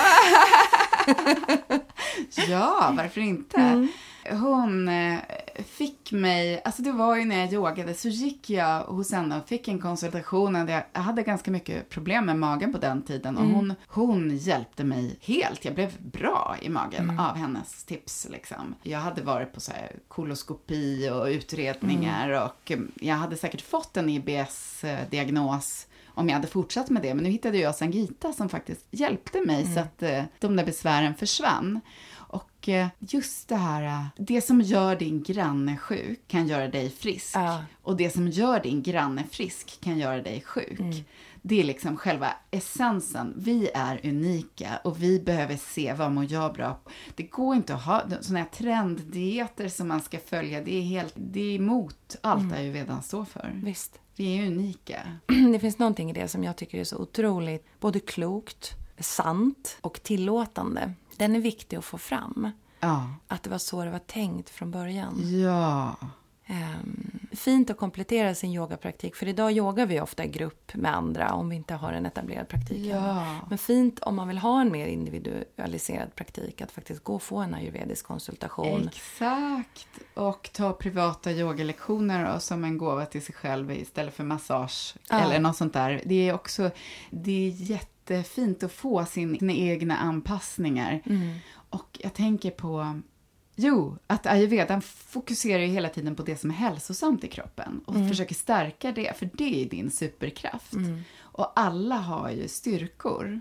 Speaker 2: ja, varför inte? Mm. Hon eh, fick mig, alltså det var ju när jag yogade så gick jag hos henne och fick en konsultation. Jag hade ganska mycket problem med magen på den tiden och mm. hon, hon hjälpte mig helt. Jag blev bra i magen mm. av hennes tips liksom. Jag hade varit på så här koloskopi och utredningar mm. och jag hade säkert fått en IBS-diagnos om jag hade fortsatt med det. Men nu hittade jag Sangita som faktiskt hjälpte mig mm. så att eh, de där besvären försvann. Och eh, just det här, eh, det som gör din granne sjuk kan göra dig frisk. Ja. Och det som gör din granne frisk kan göra dig sjuk. Mm. Det är liksom själva essensen. Vi är unika och vi behöver se vad mår jag bra på. Det går inte att ha sådana här trenddieter som man ska följa. Det är, helt, det är emot allt mm. ayurvedan står för.
Speaker 1: Visst.
Speaker 2: Vi är unika.
Speaker 1: Det finns någonting i det som jag tycker är så otroligt både klokt, sant och tillåtande. Den är viktig att få fram.
Speaker 2: Ja.
Speaker 1: Att det var så det var tänkt från början.
Speaker 2: Ja.
Speaker 1: Um, fint att komplettera sin yogapraktik. För idag yogar vi ofta i grupp med andra om vi inte har en etablerad praktik.
Speaker 2: Ja.
Speaker 1: Men fint om man vill ha en mer individualiserad praktik att faktiskt gå och få en ayurvedisk konsultation.
Speaker 2: Exakt! Och ta privata yogalektioner som en gåva till sig själv istället för massage ja. eller något sånt där. Det är också det är jättefint att få sina egna anpassningar.
Speaker 1: Mm.
Speaker 2: Och jag tänker på Jo, att ayurvedan fokuserar ju hela tiden på det som är hälsosamt i kroppen och mm. försöker stärka det, för det är din superkraft.
Speaker 1: Mm.
Speaker 2: Och alla har ju styrkor.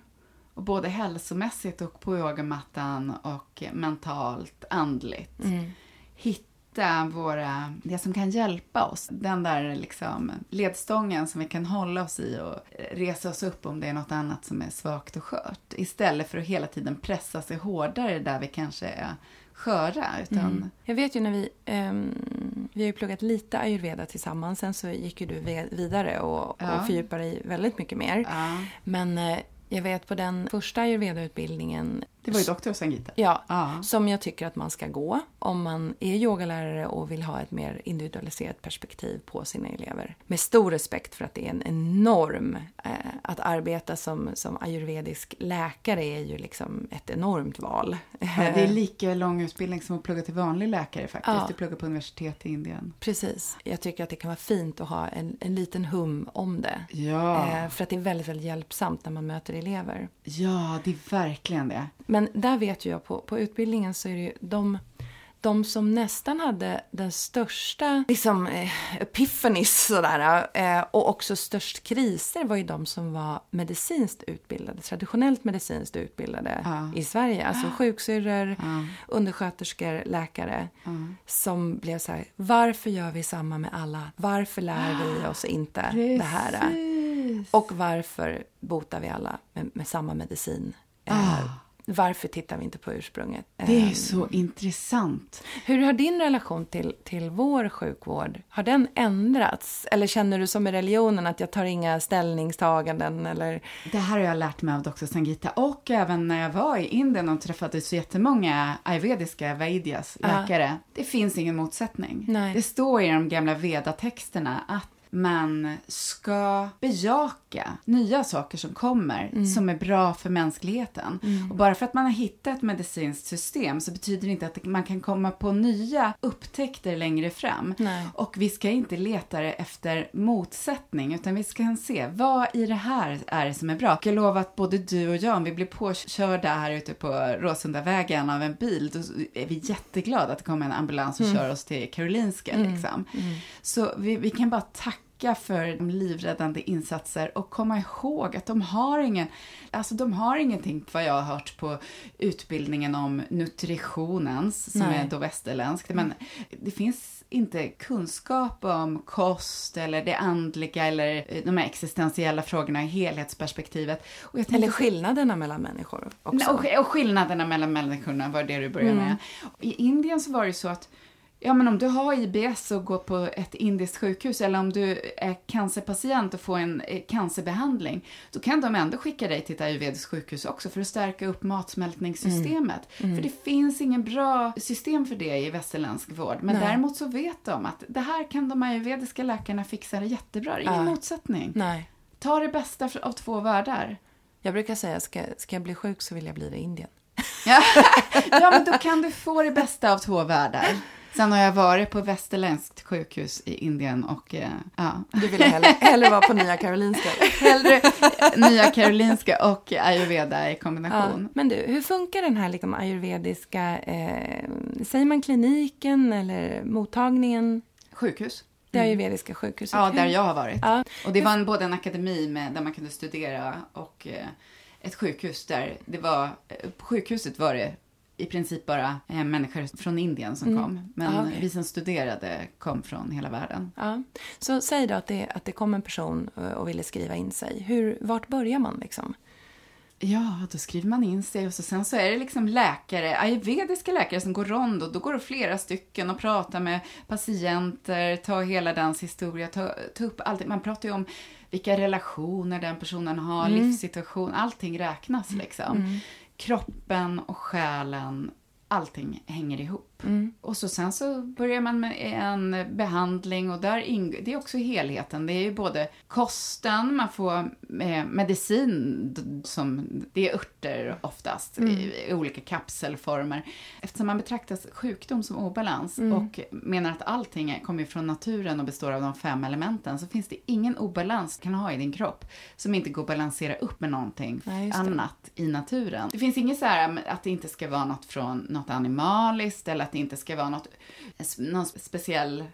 Speaker 2: Och både hälsomässigt och på yogamattan och mentalt, andligt.
Speaker 1: Mm.
Speaker 2: Hitta våra, det som kan hjälpa oss. Den där liksom ledstången som vi kan hålla oss i och resa oss upp om det är något annat som är svagt och skört. Istället för att hela tiden pressa sig hårdare där vi kanske är sköra. Utan... Mm.
Speaker 1: Jag vet ju när vi, um, vi har ju pluggat lite ayurveda tillsammans. Sen så gick ju du vidare och, ja. och fördjupade dig väldigt mycket mer.
Speaker 2: Ja.
Speaker 1: Men uh, jag vet på den första ayurveda-utbildningen
Speaker 2: det var ju Doktor Sangita.
Speaker 1: Ja,
Speaker 2: ah.
Speaker 1: som jag tycker att man ska gå om man är yogalärare och vill ha ett mer individualiserat perspektiv på sina elever. Med stor respekt för att det är en enorm... Eh, att arbeta som, som ayurvedisk läkare är ju liksom ett enormt val.
Speaker 2: Ja, det är lika lång utbildning som att plugga till vanlig läkare faktiskt.
Speaker 1: Ja.
Speaker 2: Du pluggar på universitet i Indien.
Speaker 1: Precis. Jag tycker att det kan vara fint att ha en, en liten hum om det.
Speaker 2: Ja.
Speaker 1: Eh, för att det är väldigt, väldigt hjälpsamt när man möter elever.
Speaker 2: Ja, det är verkligen det.
Speaker 1: Men där vet jag på, på utbildningen så är det ju de, de som nästan hade den största liksom, eh, epiphanies sådär, eh, och också störst kriser var ju de som var medicinskt utbildade, traditionellt medicinskt utbildade
Speaker 2: ja.
Speaker 1: i Sverige. Alltså sjuksyrror,
Speaker 2: ja.
Speaker 1: undersköterskor, läkare
Speaker 2: ja.
Speaker 1: som blev så här, varför gör vi samma med alla? Varför lär vi oss inte
Speaker 2: Precis.
Speaker 1: det här? Och varför botar vi alla med, med samma medicin?
Speaker 2: Ah.
Speaker 1: Varför tittar vi inte på ursprunget?
Speaker 2: Det är så intressant.
Speaker 1: Hur har din relation till, till vår sjukvård, har den ändrats? Eller känner du som i religionen att jag tar inga ställningstaganden? Eller?
Speaker 2: Det här har jag lärt mig av Dr. Sangita och även när jag var i Indien och träffade så jättemånga ayurvediska Vaidyas läkare. Ah. Det finns ingen motsättning.
Speaker 1: Nej.
Speaker 2: Det står i de gamla vedatexterna att man ska bejaka nya saker som kommer mm. som är bra för mänskligheten.
Speaker 1: Mm.
Speaker 2: Och bara för att man har hittat ett medicinskt system så betyder det inte att man kan komma på nya upptäckter längre fram.
Speaker 1: Nej.
Speaker 2: Och vi ska inte leta efter motsättning utan vi ska se vad i det här är det som är bra. Jag lovar att både du och jag, om vi blir påkörda här ute på Råsundavägen av en bil, då är vi jätteglada att det kommer en ambulans och mm. kör oss till Karolinska.
Speaker 1: Mm.
Speaker 2: Liksom.
Speaker 1: Mm.
Speaker 2: Så vi, vi kan bara tacka tacka för de livräddande insatser och komma ihåg att de har ingen, alltså de har ingenting vad jag har hört på utbildningen om nutritionens, som
Speaker 1: Nej.
Speaker 2: är då västerländsk, men det finns inte kunskap om kost eller det andliga eller de här existentiella frågorna i helhetsperspektivet.
Speaker 1: eller skillnaderna mellan människor också.
Speaker 2: Och, och skillnaderna mellan människorna var det du började
Speaker 1: Mm.
Speaker 2: med. I Indien så var det så att Ja, men om du har IBS och går på ett indiskt sjukhus eller om du är cancerpatient och får en eh, cancerbehandling, då kan de ändå skicka dig till ett ayurvediskt sjukhus också för att stärka upp matsmältningssystemet.
Speaker 1: Mm.
Speaker 2: För det finns ingen bra system för det i västerländsk vård. Men
Speaker 1: Nej.
Speaker 2: däremot så vet de att det här kan de ayurvediska läkarna fixa det jättebra. Ingen
Speaker 1: Ja.
Speaker 2: motsättning.
Speaker 1: Nej.
Speaker 2: Ta det bästa av två världar.
Speaker 1: Jag brukar säga, ska, ska jag bli sjuk så vill jag bli det i Indien.
Speaker 2: Ja, men då kan du få det bästa av två världar. Sen har jag varit på västerländskt sjukhus i Indien och eh, ja.
Speaker 1: Du vill hellre, hellre vara på Nya Karolinska.
Speaker 2: Hellre Nya Karolinska och ayurveda i
Speaker 1: Ja.
Speaker 2: kombination.
Speaker 1: Men du, hur funkar den här liksom ayurvediska, eh, säger man kliniken eller mottagningen?
Speaker 2: Sjukhus.
Speaker 1: Det ayurvediska sjukhuset?
Speaker 2: Ja, där jag har varit.
Speaker 1: Ja.
Speaker 2: Och det var en, både en akademi med, där man kunde studera och eh, ett sjukhus där det var, eh, på sjukhuset var det i princip bara eh, människor från Indien som
Speaker 1: Mm.
Speaker 2: kom. Men
Speaker 1: Ah, okej.
Speaker 2: vi som studerade kom från hela världen.
Speaker 1: Ja. Så säg då att det, att det kom en person eh, och ville skriva in sig. Hur, vart börjar man liksom?
Speaker 2: Ja, då skriver man in sig och så, sen så är det liksom läkare, ayurvediska läkare som går rond och då går det flera stycken och pratar med patienter, ta hela dens historia, ta, ta upp allt. Man pratar ju om vilka relationer den personen har, livssituation, allting räknas liksom. Kroppen och själen, allting hänger ihop. Och så sen så börjar man med en behandling och där ingår, det är också helheten. Det är ju både kosten, man får eh, medicin, som, det är örter oftast, i, i olika kapselformer. Eftersom man betraktar sjukdom som obalans och menar att allting kommer från naturen och består av de fem elementen, så finns det ingen obalans du kan ha i din kropp som inte går att balansera upp med någonting
Speaker 1: det.
Speaker 2: annat i naturen. Det finns inget så här att det inte ska vara något från något animaliskt eller det inte ska vara något, någon speciell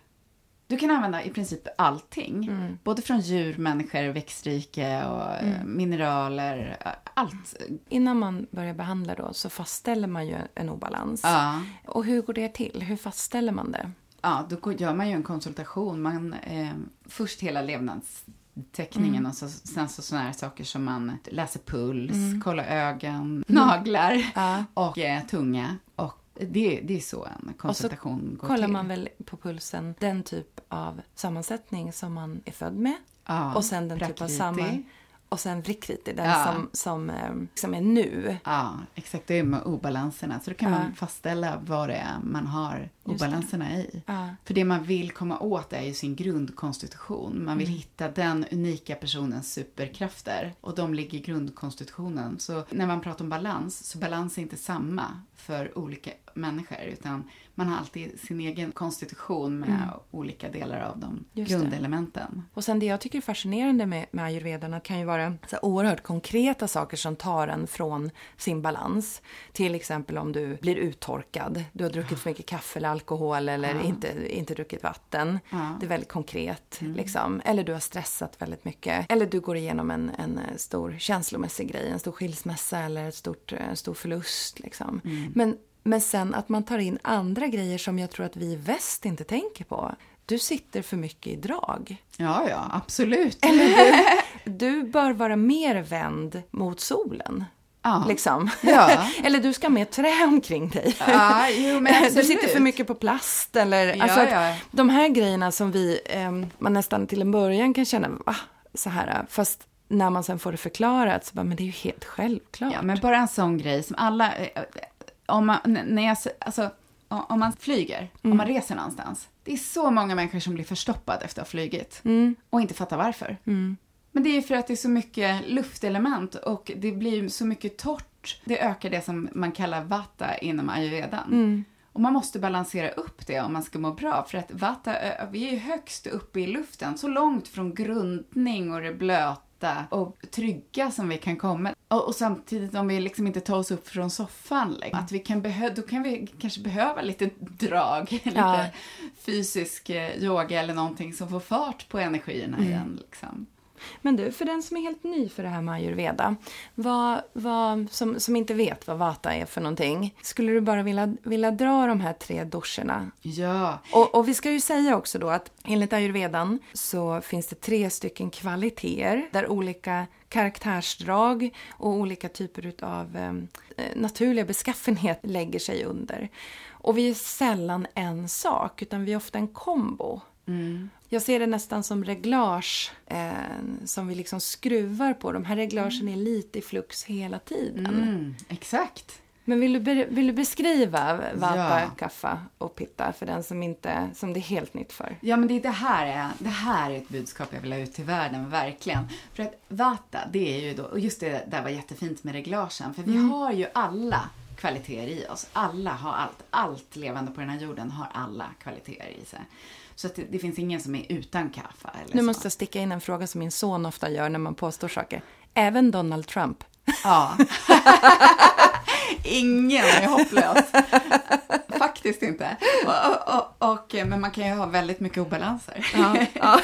Speaker 2: du kan använda i princip allting.
Speaker 1: Mm.
Speaker 2: Både från djur, människor, växtrike och eh, mineraler. eh, Allt.
Speaker 1: Innan man börjar behandla då så fastställer man ju en obalans.
Speaker 2: Ja.
Speaker 1: Och hur går det till? Hur fastställer man det?
Speaker 2: Ja, då gör man ju en konsultation. Man, eh, först hela levnadsteckningen och så, sen så sådana här saker som man läser puls, kollar ögon, naglar
Speaker 1: Ja.
Speaker 2: och eh, tunga. Och det, det är så en konsultation går
Speaker 1: kollar
Speaker 2: till.
Speaker 1: man väl på pulsen den typ av sammansättning som man är född med.
Speaker 2: Ja,
Speaker 1: och sen den typ av
Speaker 2: prakriti.
Speaker 1: samma... Och sen vrikriti, den
Speaker 2: Ja.
Speaker 1: som, som, eh, som är nu.
Speaker 2: Ja, exakt. Det är med obalanserna. Så då kan man fastställa vad det är man har
Speaker 1: Det.
Speaker 2: obalanserna i.
Speaker 1: Ja.
Speaker 2: För det man vill komma åt är ju sin grundkonstitution. Man vill
Speaker 1: Mm.
Speaker 2: hitta den unika personens superkrafter. Och de ligger i grundkonstitutionen. Så när man pratar om balans, så balans är inte samma för olika människor. Utan man har alltid sin egen konstitution med olika delar av de
Speaker 1: Mm. Just det.
Speaker 2: grundelementen.
Speaker 1: Och sen det jag tycker är fascinerande med, med ayurvedan att det kan ju vara så oerhört konkreta saker som tar en från sin balans. Till exempel om du blir uttorkad, du har druckit för mycket kaffe eller alkohol eller inte, inte druckit vatten.
Speaker 2: Ja.
Speaker 1: Det är väldigt konkret. Liksom. Eller du har stressat väldigt mycket. Eller du går igenom en, en eh, stor känslomässig grej, en stor skilsmässa eller ett stort, en stor förlust. Liksom. Men, men sen att man tar in andra grejer som jag tror att vi i väst inte tänker på. Du sitter för mycket i drag.
Speaker 2: Ja, ja, absolut.
Speaker 1: Du bör vara mer vänd mot solen.
Speaker 2: Ja.
Speaker 1: Liksom.
Speaker 2: Ja.
Speaker 1: eller du ska ha mer trä omkring dig.
Speaker 2: Ja, jo, men
Speaker 1: du sitter för mycket på plast. Eller, alltså. De här grejerna som vi, ehm, man nästan till en början kan känna, va? Så här, fast när man sen får det förklarat så bara, men det är ju helt självklart.
Speaker 2: Ja, men bara en sån grej som alla... eh, Om man, när jag, alltså, om man flyger, om man reser någonstans. Det är så många människor som blir förstoppade efter att ha flugit. Och inte fattar varför. Men det är ju för att det är så mycket luftelement och det blir så mycket torrt. Det ökar det som man kallar vata inom ayurvedan. Och man måste balansera upp det om man ska må bra. För att vata, vi är ju högst uppe i luften, så långt från grundning och det blöta och trygga som vi kan komma. Och, och samtidigt om vi liksom inte tar oss upp från soffan, liksom, att vi kan behö- då kan vi kanske behöva lite drag, lite
Speaker 1: Ja.
Speaker 2: fysisk eh, yoga eller någonting som får fart på energierna igen. Liksom.
Speaker 1: Men du, för den som är helt ny för det här med ayurveda, vad, vad, som, som inte vet vad vata är för någonting, skulle du bara vilja, vilja dra de här tre doscherna?
Speaker 2: Ja,
Speaker 1: Och, och vi ska ju säga också då att enligt ayurvedan så finns det tre stycken kvaliteter där olika karaktärsdrag och olika typer av eh, naturliga beskaffenhet lägger sig under. Och vi är sällan en sak, utan vi är ofta en kombo. Jag ser det nästan som reglage eh, som vi liksom skruvar på. De här reglagen är lite i flux hela tiden.
Speaker 2: mm, exakt.
Speaker 1: Men vill du, be, vill du beskriva vata,
Speaker 2: Ja.
Speaker 1: kaffa och pitta för den som, inte, som det är helt nytt för?
Speaker 2: Ja, men det, är det, här är, det här är ett budskap jag vill ha ut till världen, verkligen. För att vata, det är ju då, och just det där var jättefint med reglagen, för vi har ju alla kvaliteter i oss. Alla har allt. Allt levande på den här jorden har alla kvaliteter i sig. Så att det, det finns ingen som är utan kaffa eller
Speaker 1: Nu
Speaker 2: så.
Speaker 1: måste jag sticka in en fråga som min son ofta gör när man påstår saker. Även Donald Trump.
Speaker 2: Ja. Ingen är hopplös. Faktiskt inte. Och, och, och, men man kan ju ha väldigt mycket obalanser.
Speaker 1: Ja, ja.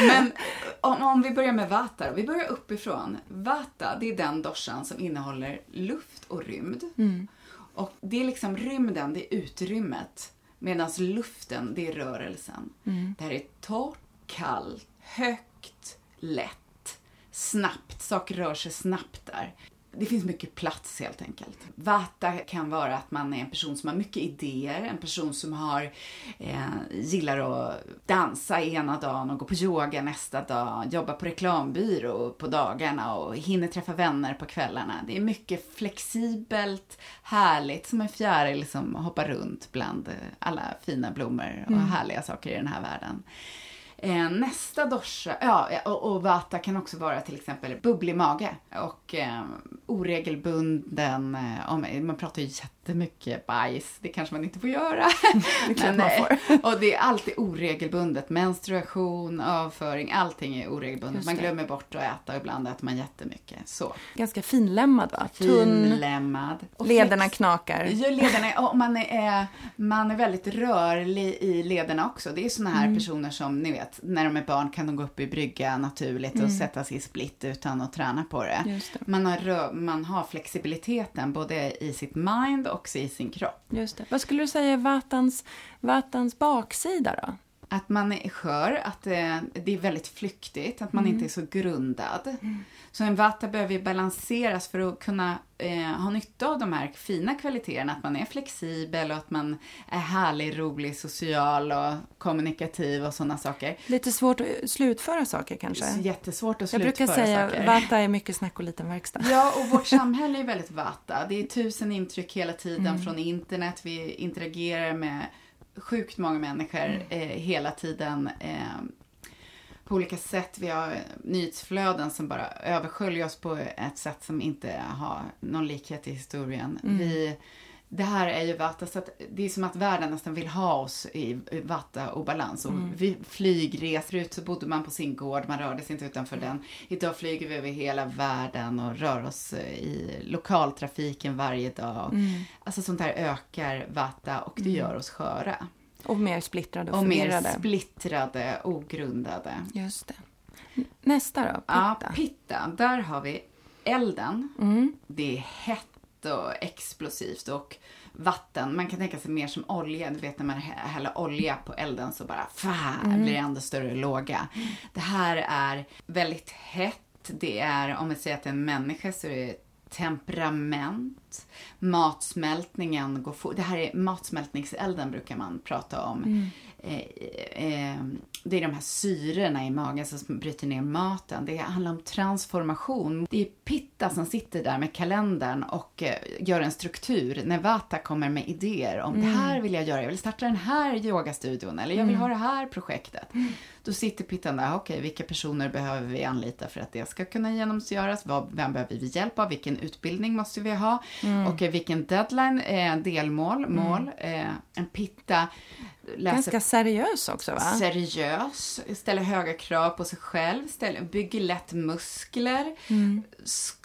Speaker 2: Men om, om vi börjar med Vata. Vi börjar uppifrån. Vata, det är den doshan som innehåller luft och rymd.
Speaker 1: Mm.
Speaker 2: Och det är liksom rymden, det är utrymmet. Medan luften, det är rörelsen.
Speaker 1: Mm.
Speaker 2: Det här är torrt, kallt, högt, lätt, snabbt. Saker rör sig snabbt där. Det finns mycket plats helt enkelt. Vata kan vara att man är en person som har mycket idéer, en person som har, eh, gillar att dansa ena dagen och gå på yoga nästa dag, jobba på reklambyrå på dagarna och hinner träffa vänner på kvällarna. Det är mycket flexibelt, härligt, som en fjäril som hoppar runt bland alla fina blommor och härliga saker i den här världen. Eh, nästa dosha, ja, och, och vata kan också vara till exempel bubblig mage och eh, oregelbunden, eh, om, man pratar ju jättemycket bajs, det kanske man inte får göra.
Speaker 1: Klart man får.
Speaker 2: och det är alltid oregelbundet, menstruation, avföring, allting är oregelbundet. Man glömmer bort att äta och ibland äter man jättemycket. Så.
Speaker 1: Ganska finlämmad va?
Speaker 2: Finlämmad. Och
Speaker 1: lederna
Speaker 2: flex-
Speaker 1: knakar.
Speaker 2: Ja, lederna, och man, är, man är väldigt rörlig i lederna också. Det är såna
Speaker 1: Mm.
Speaker 2: här personer som, ni vet, när de är barn kan de gå upp i brygga naturligt och sätta sig i split utan att träna på det.
Speaker 1: Mm. Det.
Speaker 2: Man har, man har flexibiliteten både i sitt mind och också i sin kropp.
Speaker 1: Just det. Vad skulle du säga är vatans, vatans baksida då?
Speaker 2: Att man är skör, att eh, det är väldigt flyktigt, att man
Speaker 1: Mm.
Speaker 2: inte är så grundad. Så en vata behöver ju balanseras för att kunna eh, ha nytta av de här fina kvaliteterna. Att man är flexibel och att man är härlig, rolig, social och kommunikativ och sådana saker.
Speaker 1: Lite svårt att slutföra saker kanske?
Speaker 2: Jättesvårt att
Speaker 1: Jag
Speaker 2: slutföra
Speaker 1: brukar säga
Speaker 2: saker.
Speaker 1: vata är mycket snack och liten verkstad.
Speaker 2: Ja, och vårt samhälle är väldigt vata. Det är tusen intryck hela tiden
Speaker 1: Mm.
Speaker 2: från internet. Vi interagerar med sjukt många människor
Speaker 1: Mm.
Speaker 2: eh, hela tiden. Eh, på olika sätt. Vi har nyhetsflöden som bara översköljer oss på ett sätt som inte har någon likhet i historien.
Speaker 1: Mm.
Speaker 2: Vi, det här är ju Vata, så att det är som att världen nästan vill ha oss i Vata och balans. Och
Speaker 1: Mm.
Speaker 2: vi flygreser ut så bodde man på sin gård, man rörde sig inte utanför den. Idag flyger vi över hela världen och rör oss i lokaltrafiken varje dag.
Speaker 1: Mm.
Speaker 2: Alltså sånt där ökar Vata och det gör oss sköra.
Speaker 1: Och mer splittrade och,
Speaker 2: Och mer
Speaker 1: förvirrade.
Speaker 2: splittrade, ogrundade.
Speaker 1: Just det. Nästa då?
Speaker 2: Ja,
Speaker 1: Pitta.
Speaker 2: pitta. Där har vi elden.
Speaker 1: Mm.
Speaker 2: Det är hett och explosivt och vatten. Man kan tänka sig mer som olja. Du vet när man hä- häller olja på elden så bara fa, blir det ändå större låga. Det här är väldigt hett. Det är, om vi säger att det är en människa så är det temperament. Matsmältningen går fort. Det här är matsmältningselden brukar man prata om. Eh, eh, det är de här syrorna i magen som bryter ner maten. Det handlar om transformation. Det är Pitta som sitter där med kalendern och eh, gör en struktur. När Vata kommer med idéer om det här vill jag göra. Jag vill starta den här yogastudion eller jag vill ha det här projektet. Då sitter Pittan där. Okej, vilka personer behöver vi anlita för att det ska kunna genomföras? Vad, vem behöver vi hjälp av? Vilken utbildning måste vi ha? Och eh, vilken deadline, eh, delmål, mål. Eh, en Pitta läser
Speaker 1: Ganska seriös också va?
Speaker 2: seriös, ställer höga krav på sig själv, ställer, bygger lätt muskler,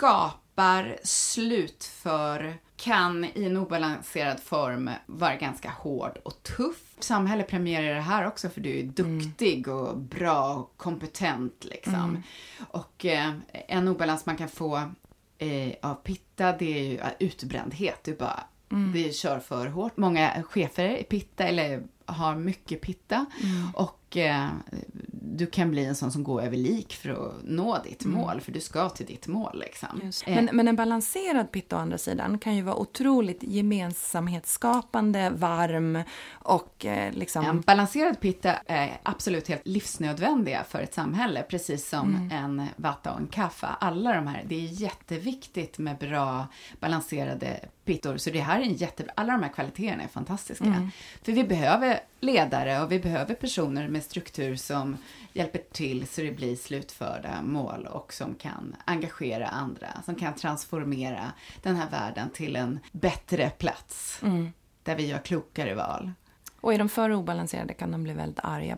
Speaker 2: skapar, slutför, kan i en obalanserad form vara ganska hård och tuff. Samhället premierar det här också för du är duktig och bra och kompetent liksom. Och eh, en obalans man kan få eh, av pitta det är ju utbrändhet. Du bara, vi kör för hårt. Många chefer är pitta eller har mycket pitta. Och eh, du kan bli en sån som går över lik för att nå ditt mål. För du ska till ditt mål liksom. Eh,
Speaker 1: Men, men en balanserad pitta å andra sidan kan ju vara otroligt gemensamhetsskapande, varm och eh, liksom...
Speaker 2: En balanserad pitta är absolut helt livsnödvändiga för ett samhälle, precis som
Speaker 1: Mm.
Speaker 2: en vata och en kaffa. Alla de här, det är jätteviktigt med bra balanserade pittor. Så det här är en jätte, alla de här kvaliteterna är fantastiska.
Speaker 1: Mm.
Speaker 2: För vi behöver ledare och vi behöver personer med struktur som hjälper till så det blir slutförda mål och som kan engagera andra, som kan transformera den här världen till en bättre plats.
Speaker 1: Mm.
Speaker 2: Där vi gör klokare val.
Speaker 1: Och är de för obalanserade kan de bli väldigt arga.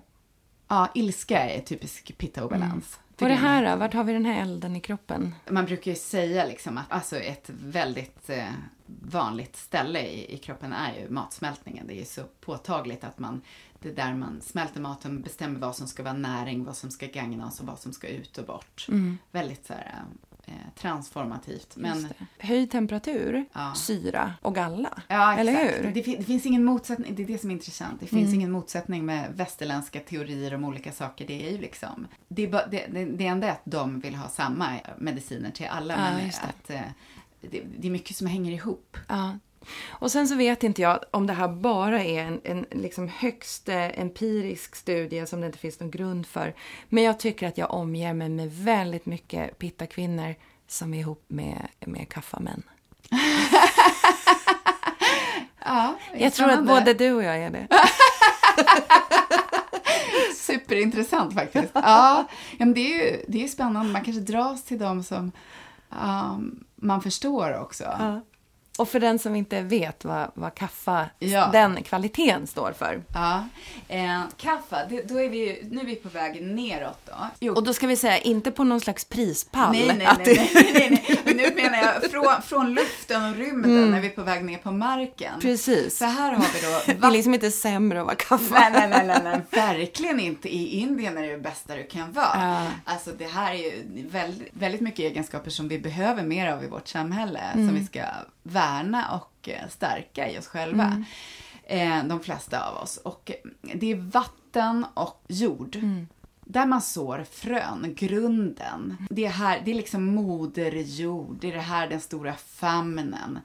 Speaker 2: Ja, ilska är typisk pitta-obalans. För
Speaker 1: Och det här då? Vart har vi den här elden i kroppen?
Speaker 2: Man brukar ju säga liksom att alltså ett väldigt eh, vanligt ställe i, i kroppen är ju matsmältningen. Det är ju så påtagligt att man det är där man smälter maten, bestämmer vad som ska vara näring, vad som ska gagna oss och vad som ska ut och bort.
Speaker 1: Mm.
Speaker 2: Väldigt så här, eh, transformativt. Men.
Speaker 1: Höjd temperatur,
Speaker 2: Ja.
Speaker 1: syra och galla.
Speaker 2: Ja, exakt.
Speaker 1: Eller hur?
Speaker 2: Det, det finns ingen motsättning, det är det som är intressant. Det finns
Speaker 1: Mm.
Speaker 2: ingen motsättning med västerländska teorier om olika saker. Det är ju liksom, det, är bara, det, det, det enda är att de vill ha samma mediciner till alla,
Speaker 1: Ja,
Speaker 2: men att eh, det, det är mycket som hänger ihop.
Speaker 1: Ja. Och sen så vet inte jag om det här bara är en, en liksom högst eh, empirisk studie som det inte finns någon grund för. Men jag tycker att jag omger mig med väldigt mycket pittakvinnor som är ihop med, med kaffamän.
Speaker 2: Ja,
Speaker 1: Jag tror att både du och jag är det.
Speaker 2: Superintressant faktiskt. Ja, ja men det är ju det är spännande. Man kanske dras till dem som um, man förstår också.
Speaker 1: Ja. Och för den som inte vet vad, vad kaffa,
Speaker 2: Ja.
Speaker 1: den kvaliteten står för.
Speaker 2: Ja. Eh, kaffe, det, då är vi ju, nu är vi på väg neråt då. Jo,
Speaker 1: Och då ska vi säga, inte på någon slags prispall.
Speaker 2: Nej, nej, nej,
Speaker 1: det-
Speaker 2: nej, nej, nej. Men nu menar jag från, från luften och rymden när vi är på väg ner på marken.
Speaker 1: Mm. Precis.
Speaker 2: Så här har vi då
Speaker 1: Det är liksom inte sämre att vara kaffa.
Speaker 2: Nej, nej, nej, nej, nej, verkligen inte. I Indien är det det bästa du kan vara.
Speaker 1: Ja.
Speaker 2: Alltså det här är ju väldigt, väldigt mycket egenskaper som vi behöver mer av i vårt samhälle.
Speaker 1: Mm.
Speaker 2: Som vi ska värna och eh, stärka i oss själva.
Speaker 1: Mm.
Speaker 2: Eh, de flesta av oss. Och eh, det är vatten och jord.
Speaker 1: Mm.
Speaker 2: Där man sår frön, grunden. Det är, här, det är liksom moderjord, det är det här den stora famnen.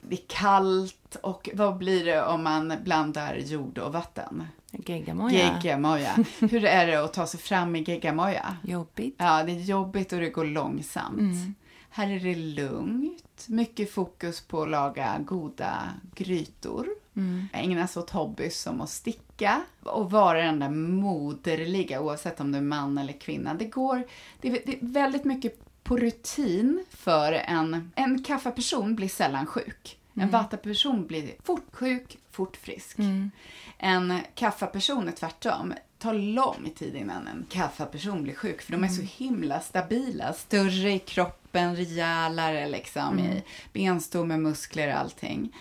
Speaker 2: Det är kallt och vad blir det om man blandar jord och vatten?
Speaker 1: Geggamoja.
Speaker 2: Geggamoja. Hur är det att ta sig fram i geggamoja?
Speaker 1: Jobbigt.
Speaker 2: Ja, det är jobbigt och det går långsamt.
Speaker 1: Mm.
Speaker 2: Här är det lugnt, mycket fokus på att laga goda grytor.
Speaker 1: Mm.
Speaker 2: Ägna sig åt hobbys som att sticka och vara den där moderliga, oavsett om du är man eller kvinna. Det går, det är, det är väldigt mycket på rutin för en, en kaffeperson blir sällan sjuk. En vata-person blir fort sjuk, fort frisk.
Speaker 1: Mm.
Speaker 2: En kaffeperson är tvärtom. Tar lång tid innan en kaffeperson blir sjuk, för de är så himla stabila. Större i kroppen, rejälare liksom i benstomme, muskler, allting.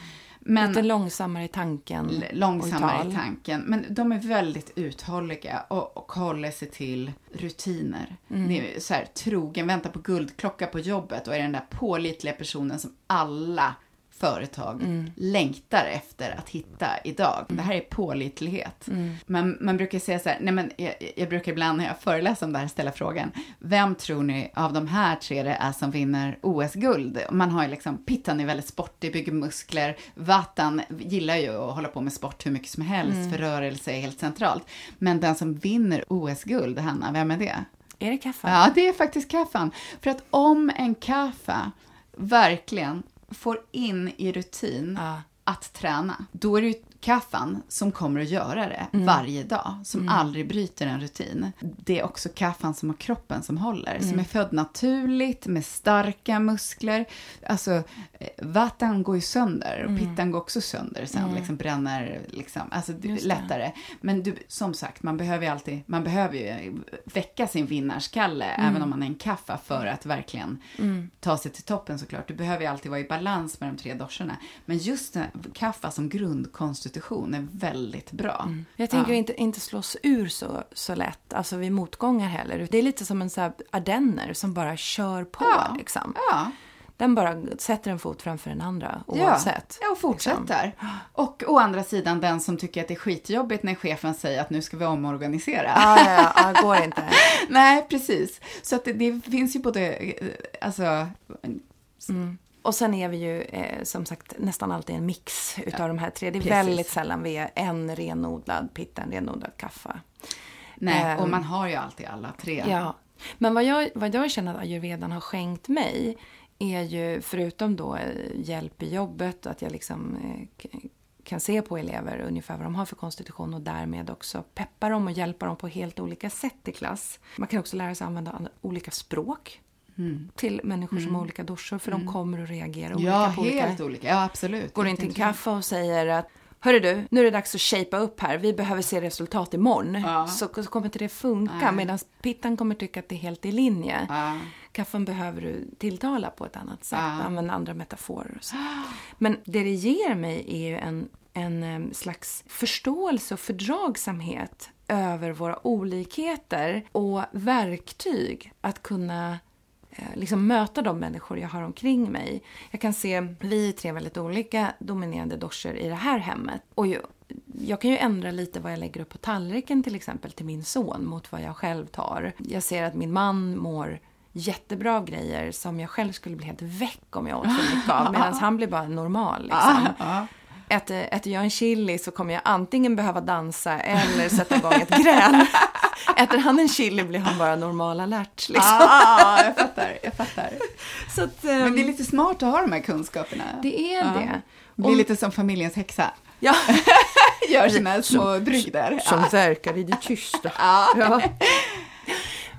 Speaker 2: Men
Speaker 1: Lite långsammare i tanken. och
Speaker 2: långsammare i tanken. Men de är väldigt uthålliga och, och håller sig till rutiner.
Speaker 1: Mm.
Speaker 2: Det är så här, trogen, väntar på guldklocka på jobbet och är den där pålitliga personen som alla företag
Speaker 1: Mm.
Speaker 2: längtar efter att hitta idag. Det här är pålitlighet.
Speaker 1: Mm.
Speaker 2: Man, man brukar säga så här, nej men jag, jag brukar ibland när jag föreläser om det här ställa frågan, vem tror ni av de här tre det är som vinner OS-guld? Man har ju liksom, Pittan är väldigt sportig, bygger muskler, Vatan gillar ju att hålla på med sport hur mycket som helst, för rörelse är helt centralt. Men den som vinner OS-guld, Hanna, vem är det?
Speaker 1: Är det kaffe?
Speaker 2: Ja, det är faktiskt kaffan. För att om en kaffa verkligen får in i rutin
Speaker 1: Ja.
Speaker 2: att träna, då är det ju kaffan som kommer att göra det
Speaker 1: Mm.
Speaker 2: varje dag, som aldrig bryter en rutin. Det är också kaffan som har kroppen som håller,
Speaker 1: Mm.
Speaker 2: som är född naturligt med starka muskler. Alltså, eh, vatten går ju sönder och pittan går också sönder sen, liksom bränner liksom, alltså
Speaker 1: Mm.
Speaker 2: Lättare. Men du, som sagt, man behöver ju alltid, man behöver ju väcka sin vinnarskalle,
Speaker 1: Mm.
Speaker 2: även om man är en kaffa, för att verkligen ta sig till toppen såklart. Du behöver ju alltid vara i balans med de tre doshorna. Men just kaffa som grundkonstitution är väldigt bra.
Speaker 1: Jag tänker
Speaker 2: Ja.
Speaker 1: inte, inte slås ur så, så lätt, alltså vid motgångar heller. Det är lite som en så här ardenner som bara kör på.
Speaker 2: Ja.
Speaker 1: Liksom.
Speaker 2: Ja,
Speaker 1: Den bara sätter en fot framför den andra oavsett.
Speaker 2: ja, och fortsätter. Och å andra sidan den som tycker att det är skitjobbigt när chefen säger att nu ska vi omorganisera.
Speaker 1: Ja, ja, ja, ja, går inte.
Speaker 2: Nej, precis. Så att det, det finns ju både, eh, alltså,
Speaker 1: Och sen är vi ju eh, som sagt nästan alltid en mix utav de här tre. Det är
Speaker 2: Precis.
Speaker 1: väldigt sällan vi är en renodlad pitta, en renodlad kaffa.
Speaker 2: nej, och
Speaker 1: Ehm,
Speaker 2: man har ju alltid alla tre.
Speaker 1: Ja. Men vad jag, vad jag känner att ayurvedan har skänkt mig är ju, förutom då eh, hjälp i jobbet, att jag liksom eh, kan se på elever ungefär vad de har för konstitution och därmed också peppa dem och hjälpa dem på helt olika sätt i klass. Man kan också lära sig använda an- olika språk till människor som har olika doshor, för de kommer att reagera olika
Speaker 2: Ja,
Speaker 1: på olika
Speaker 2: helt olika. Ja, absolut.
Speaker 1: går in till en kaffe och säger att Hörru du, nu är det dags att shapea upp här. Vi behöver se resultat imorgon.
Speaker 2: Ja.
Speaker 1: Så, så kommer inte det funka. Medan pittan kommer tycka att det är helt i linje.
Speaker 2: Ja.
Speaker 1: Kaffen behöver du tilltala på ett annat sätt.
Speaker 2: Ja.
Speaker 1: Använda andra metaforer och så. Men det det ger mig är ju en en slags förståelse och fördragsamhet över våra olikheter och verktyg att kunna liksom möta de människor jag har omkring mig. Jag kan se, vi är tre väldigt olika dominerande doser i det här hemmet. Och ju, jag kan ju ändra lite vad jag lägger upp på tallriken till exempel till min son mot vad jag själv tar. Jag ser att min man mår jättebra av grejer som jag själv skulle bli helt väck om jag åt för mycket av. Medan han blir bara normal. Liksom. Äter, äter jag en chili så kommer jag antingen behöva dansa eller sätta igång ett gräl. Äter han en chili blir han bara normalalert. Liksom.
Speaker 2: Ah, jag fattar, jag fattar.
Speaker 1: Att,
Speaker 2: Men det är
Speaker 1: ehm,
Speaker 2: lite smart att ha de här kunskaperna.
Speaker 1: det är
Speaker 2: Ja.
Speaker 1: det.
Speaker 2: Det blir lite som familjens häxa.
Speaker 1: Ja,
Speaker 2: Gör sina små brygder.
Speaker 1: som verkar i det tysta.
Speaker 2: Ja.
Speaker 1: Ja.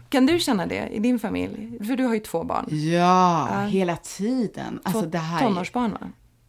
Speaker 1: Kan du känna det i din familj? För du har ju två barn.
Speaker 2: Ja,
Speaker 1: Ja.
Speaker 2: hela tiden. Alltså
Speaker 1: två
Speaker 2: det här är-
Speaker 1: tonårsbarn va?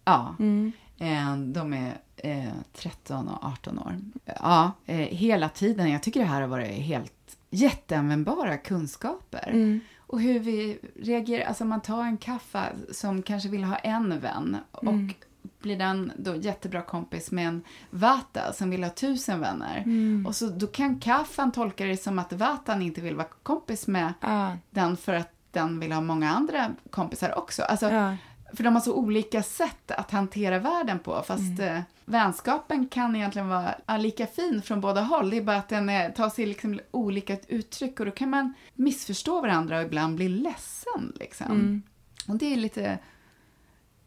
Speaker 2: Ja.
Speaker 1: Mm.
Speaker 2: Eh, De är eh, 13 och 18 år. Ja, eh, hela tiden. Jag tycker det här har varit helt jätteanvändbara kunskaper.
Speaker 1: Mm.
Speaker 2: Och hur vi reagerar. Alltså man tar en kaffe som kanske vill ha en vän och
Speaker 1: Mm.
Speaker 2: blir den då jättebra kompis med en vata som vill ha tusen vänner.
Speaker 1: Mm.
Speaker 2: Och så då kan kaffan tolka det som att vatan inte vill vara kompis med
Speaker 1: Ja,
Speaker 2: den för att den vill ha många andra kompisar också. Alltså,
Speaker 1: ja.
Speaker 2: För de har så olika sätt att hantera världen på. Fast eh, vänskapen kan egentligen vara lika fin från båda håll. Det är bara att den eh, tar sig liksom olika uttryck och då kan man missförstå varandra och ibland bli ledsen. Liksom.
Speaker 1: Mm.
Speaker 2: Och det är lite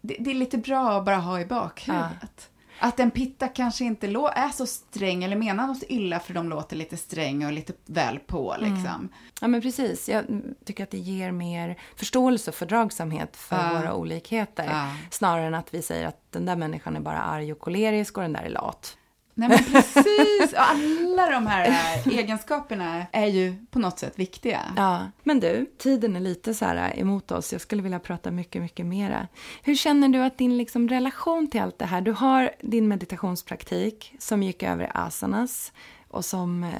Speaker 2: det, det är lite bra att bara ha i bakhuvudet. Att en pitta kanske inte är så sträng eller menar något illa för de låter lite sträng och lite väl på liksom.
Speaker 1: Ja, men precis. Jag tycker att det ger mer förståelse och fördragsamhet för
Speaker 2: Ja.
Speaker 1: våra olikheter.
Speaker 2: Ja.
Speaker 1: Snarare än att vi säger att den där människan är bara arg och kolerisk och den där är lat.
Speaker 2: Nej men precis, Och alla de här egenskaperna är ju på något sätt viktiga.
Speaker 1: Ja, men du, tiden är lite så här emot oss. Jag skulle vilja prata mycket, mycket mera. Hur känner du att din liksom relation till allt det här, du har din meditationspraktik som gick över i asanas och som, eh,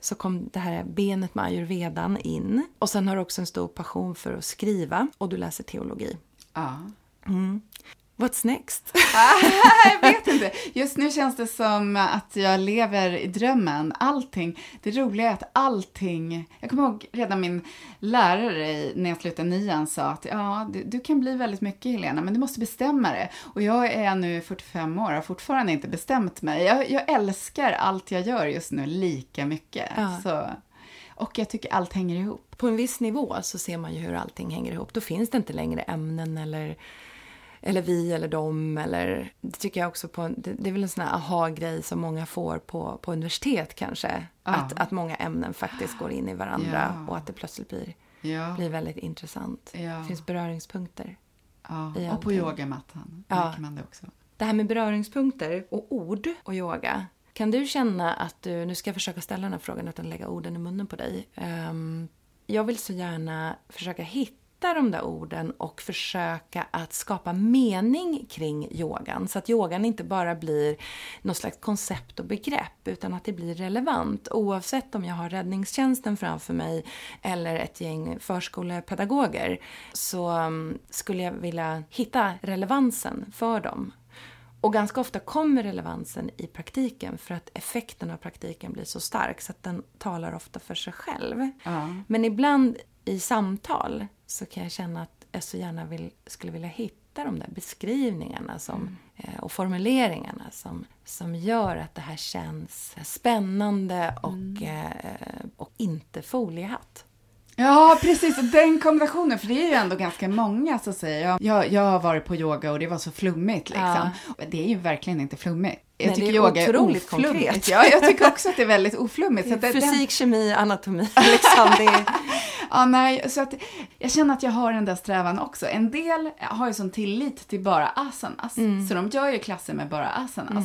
Speaker 1: så kom det här benet med ayurvedan in. Och sen har du också en stor passion för att skriva och du läser teologi.
Speaker 2: Ja.
Speaker 1: What's next?
Speaker 2: jag vet inte. Just nu känns det som att jag lever i drömmen. Allting. Det roliga är att allting... Jag kommer ihåg redan min lärare när jag slutade nian sa att ja, du, du kan bli väldigt mycket Helena, men du måste bestämma det. Och jag är nu 45 år och har fortfarande inte bestämt mig. Jag, jag älskar allt jag gör just nu lika mycket.
Speaker 1: Ja.
Speaker 2: Så, och jag tycker allt hänger ihop.
Speaker 1: På en viss nivå så ser man ju hur allting hänger ihop. Då finns det inte längre ämnen eller, eller vi eller dem. Eller, det tycker jag också på, det, det är väl en sån här aha-grej som många får på, på universitet kanske.
Speaker 2: Ja.
Speaker 1: Att, att många ämnen faktiskt går in i varandra
Speaker 2: Ja.
Speaker 1: och att det plötsligt blir,
Speaker 2: Ja.
Speaker 1: blir väldigt intressant. Det finns beröringspunkter.
Speaker 2: Och på yogamattan
Speaker 1: Ja.
Speaker 2: märker man det också.
Speaker 1: Det här med beröringspunkter och ord och yoga. Kan du känna att du, nu ska jag försöka ställa den här frågan utan att lägga orden i munnen på dig. Ehm, jag vill så gärna försöka hitta de där orden och försöka att skapa mening kring yogan. Så att yogan inte bara blir något slags koncept och begrepp utan att det blir relevant oavsett om jag har räddningstjänsten framför mig eller ett gäng förskolepedagoger så um, skulle jag vilja hitta relevansen för dem. Och ganska ofta kommer relevansen i praktiken för att effekten av praktiken blir så stark så att den talar ofta för sig själv.
Speaker 2: Ja.
Speaker 1: Men ibland i samtal så kan jag känna att jag så gärna vill, skulle vilja hitta de där beskrivningarna som, eh, och formuleringarna som, som gör att det här känns spännande och, eh, och inte foliehatt.
Speaker 2: Ja, precis. Och Den kombinationen, för det är ju ändå ganska många som säger ja, jag, jag har varit på yoga och det var så flummigt liksom. Det är ju verkligen inte flummigt. Jag
Speaker 1: Nej,
Speaker 2: tycker
Speaker 1: det är
Speaker 2: yoga
Speaker 1: otroligt
Speaker 2: är oflummigt.
Speaker 1: konkret.
Speaker 2: Ja, jag tycker också att det är väldigt oflummigt. Så att det- den-
Speaker 1: Fysik, kemi, anatomi. Liksom, det är,
Speaker 2: Ja, nej, så att jag känner att jag har den där strävan också. En del har ju sån tillit till bara asanas, så de gör ju klasser med bara asanas.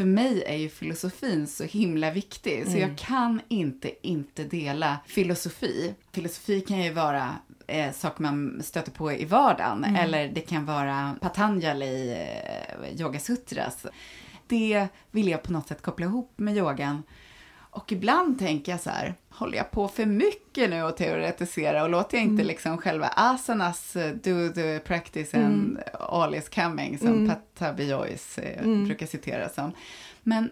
Speaker 2: För mig är ju filosofin så himla viktig, så jag kan inte inte dela filosofi. Filosofi kan ju vara eh, saker man stöter på i vardagen, eller det kan vara Patanjali eh, Yoga Sutras. Det vill jag på något sätt koppla ihop med yogan. Och ibland tänker jag så här, håller jag på för mycket nu och teoretisera och låter jag inte mm. liksom själva asanas eh, do the practice and mm. all is coming som mm. Patabi Joyce eh, mm. brukar citera som. Men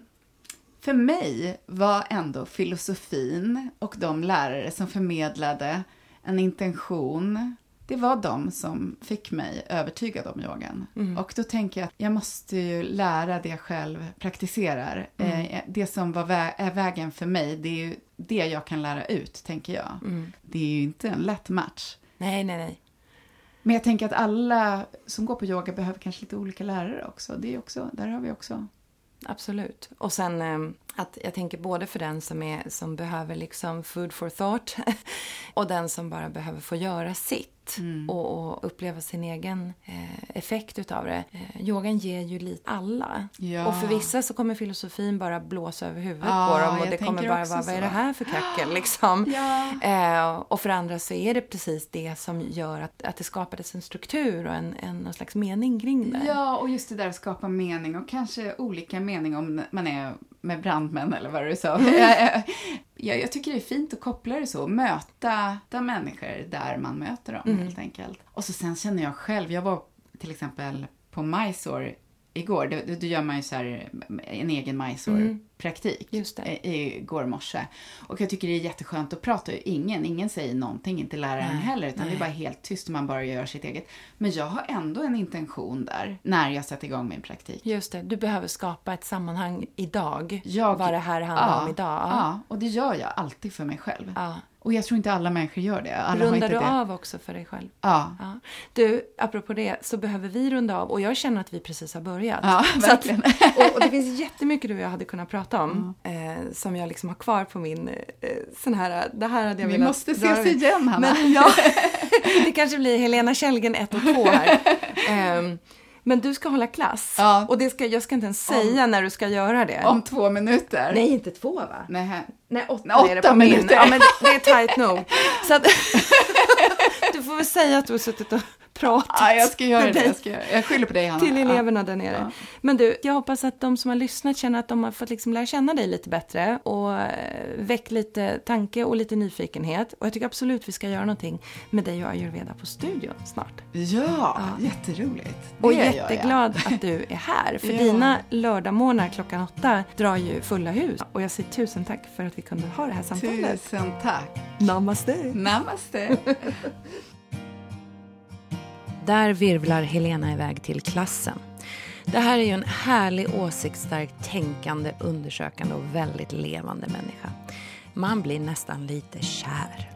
Speaker 2: för mig var ändå filosofin och de lärare som förmedlade en intention det var de som fick mig övertygad om yogan. Mm. Och då tänker jag att jag måste ju lära det jag själv praktiserar. Mm. Eh, det som var vä är vägen för mig, det är ju det jag kan lära ut, tänker jag. Mm. Det är ju inte en lätt match.
Speaker 1: Nej, nej, nej.
Speaker 2: Men jag tänker att alla som går på yoga behöver kanske lite olika lärare också. Det är också där har vi också
Speaker 1: Absolut. Och sen ehm, att jag tänker både för den som, är, som behöver liksom food for thought och den som bara behöver få göra sitt mm. och, och, uppleva sin egen eh, effekt utav det. Eh, yogan ger ju lite alla. Ja. Och för vissa så kommer filosofin bara blåsa över huvudet ja, på dem och det kommer bara vara, vad är det här för kackel liksom? Ja. Eh, och för andra så är det precis det som gör att, att det skapades en struktur och en, en någon slags mening kring det.
Speaker 2: Ja, och just det där att skapa mening och kanske olika mening om man är med brandmän eller vad du sa. Mm. jag, tycker det är fint att koppla det så, möta de människor där man möter dem mm. helt enkelt. Och så sen känner jag själv, jag var till exempel på Mysore igår, då, då gör man ju så här en egen Mysore-praktik mm. Igår morse. Och jag tycker det är jätteskönt att prata. Ingen, ingen säger någonting, inte läraren nej, heller, utan nej. det är bara helt tyst och man bara gör sitt eget. Men jag har ändå en intention där, när jag sätter igång min praktik.
Speaker 1: Just det, du behöver skapa ett sammanhang idag, jag, vad det här handlar ja, om idag.
Speaker 2: Ja, och det gör jag alltid för mig själv. Ja. Och jag tror inte alla människor gör det. Alla
Speaker 1: Rundar du
Speaker 2: det.
Speaker 1: av också för dig själv?
Speaker 2: Ja. ja.
Speaker 1: Du, apropå det, så behöver vi runda av och jag känner att vi precis har börjat.
Speaker 2: Ja, verkligen.
Speaker 1: Att, och, och, det finns jättemycket du och jag hade kunnat prata om mm. eh, som jag liksom har kvar på min eh, sån här, det här hade jag
Speaker 2: vi
Speaker 1: velat
Speaker 2: måste ses igen, Hanna.
Speaker 1: Men, ja, det kanske blir Helena Källgren 1 och 2 här. Eh, men du ska hålla klass. Ja. Och det ska, jag ska inte ens säga om, när du ska göra det.
Speaker 2: Om två minuter.
Speaker 1: Nej, inte två va?
Speaker 2: Nej,
Speaker 1: Nej åtta, Nej, åtta är det på minuter. Min. Ja, men det, det är tajt nog. Så att, du får väl säga att du har suttit och pratat.
Speaker 2: Ja, jag ska göra det. Jag, ska göra. jag skyller på dig, Hanna.
Speaker 1: Till eleverna ja. där nere. Ja. Men du, jag hoppas att de som har lyssnat känner att de har fått liksom lära känna dig lite bättre och eh, väckt lite tanke och lite nyfikenhet. Och jag tycker absolut vi ska göra någonting med dig och ayurveda på studion snart.
Speaker 2: Ja, ja. jätteroligt.
Speaker 1: Det och jätteglad att du är här. För ja. dina lördagmorgnar klockan åtta drar ju fulla hus. Och jag säger tusen tack för att vi kunde ha det här samtalet.
Speaker 2: Tusen tack.
Speaker 1: Namaste.
Speaker 2: Namaste.
Speaker 1: Där virvlar Helena iväg till klassen. Det här är ju en härlig, åsiktsstark, tänkande, undersökande och väldigt levande människa. Man blir nästan lite kär.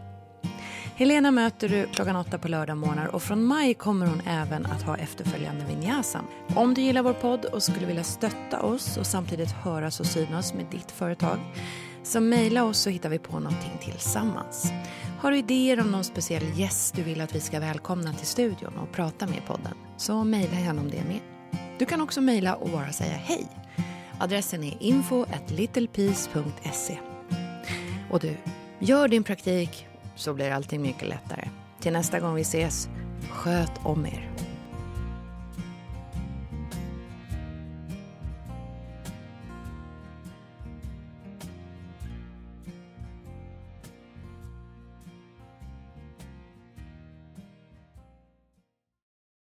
Speaker 1: Helena möter du klockan åtta på lördag morgnar och från maj kommer hon även att ha efterföljande vinyasan. Om du gillar vår podd och skulle vilja stötta oss och samtidigt höras och synas med ditt företag så mejla oss så hittar vi på någonting tillsammans. Har du idéer om någon speciell gäst du vill att vi ska välkomna till studion och prata med i podden så mejla gärna om det med. Du kan också mejla och bara säga hej. Adressen är info littlepeace.se. Och du, gör din praktik så blir allting mycket lättare. Till nästa gång vi ses, sköt om er.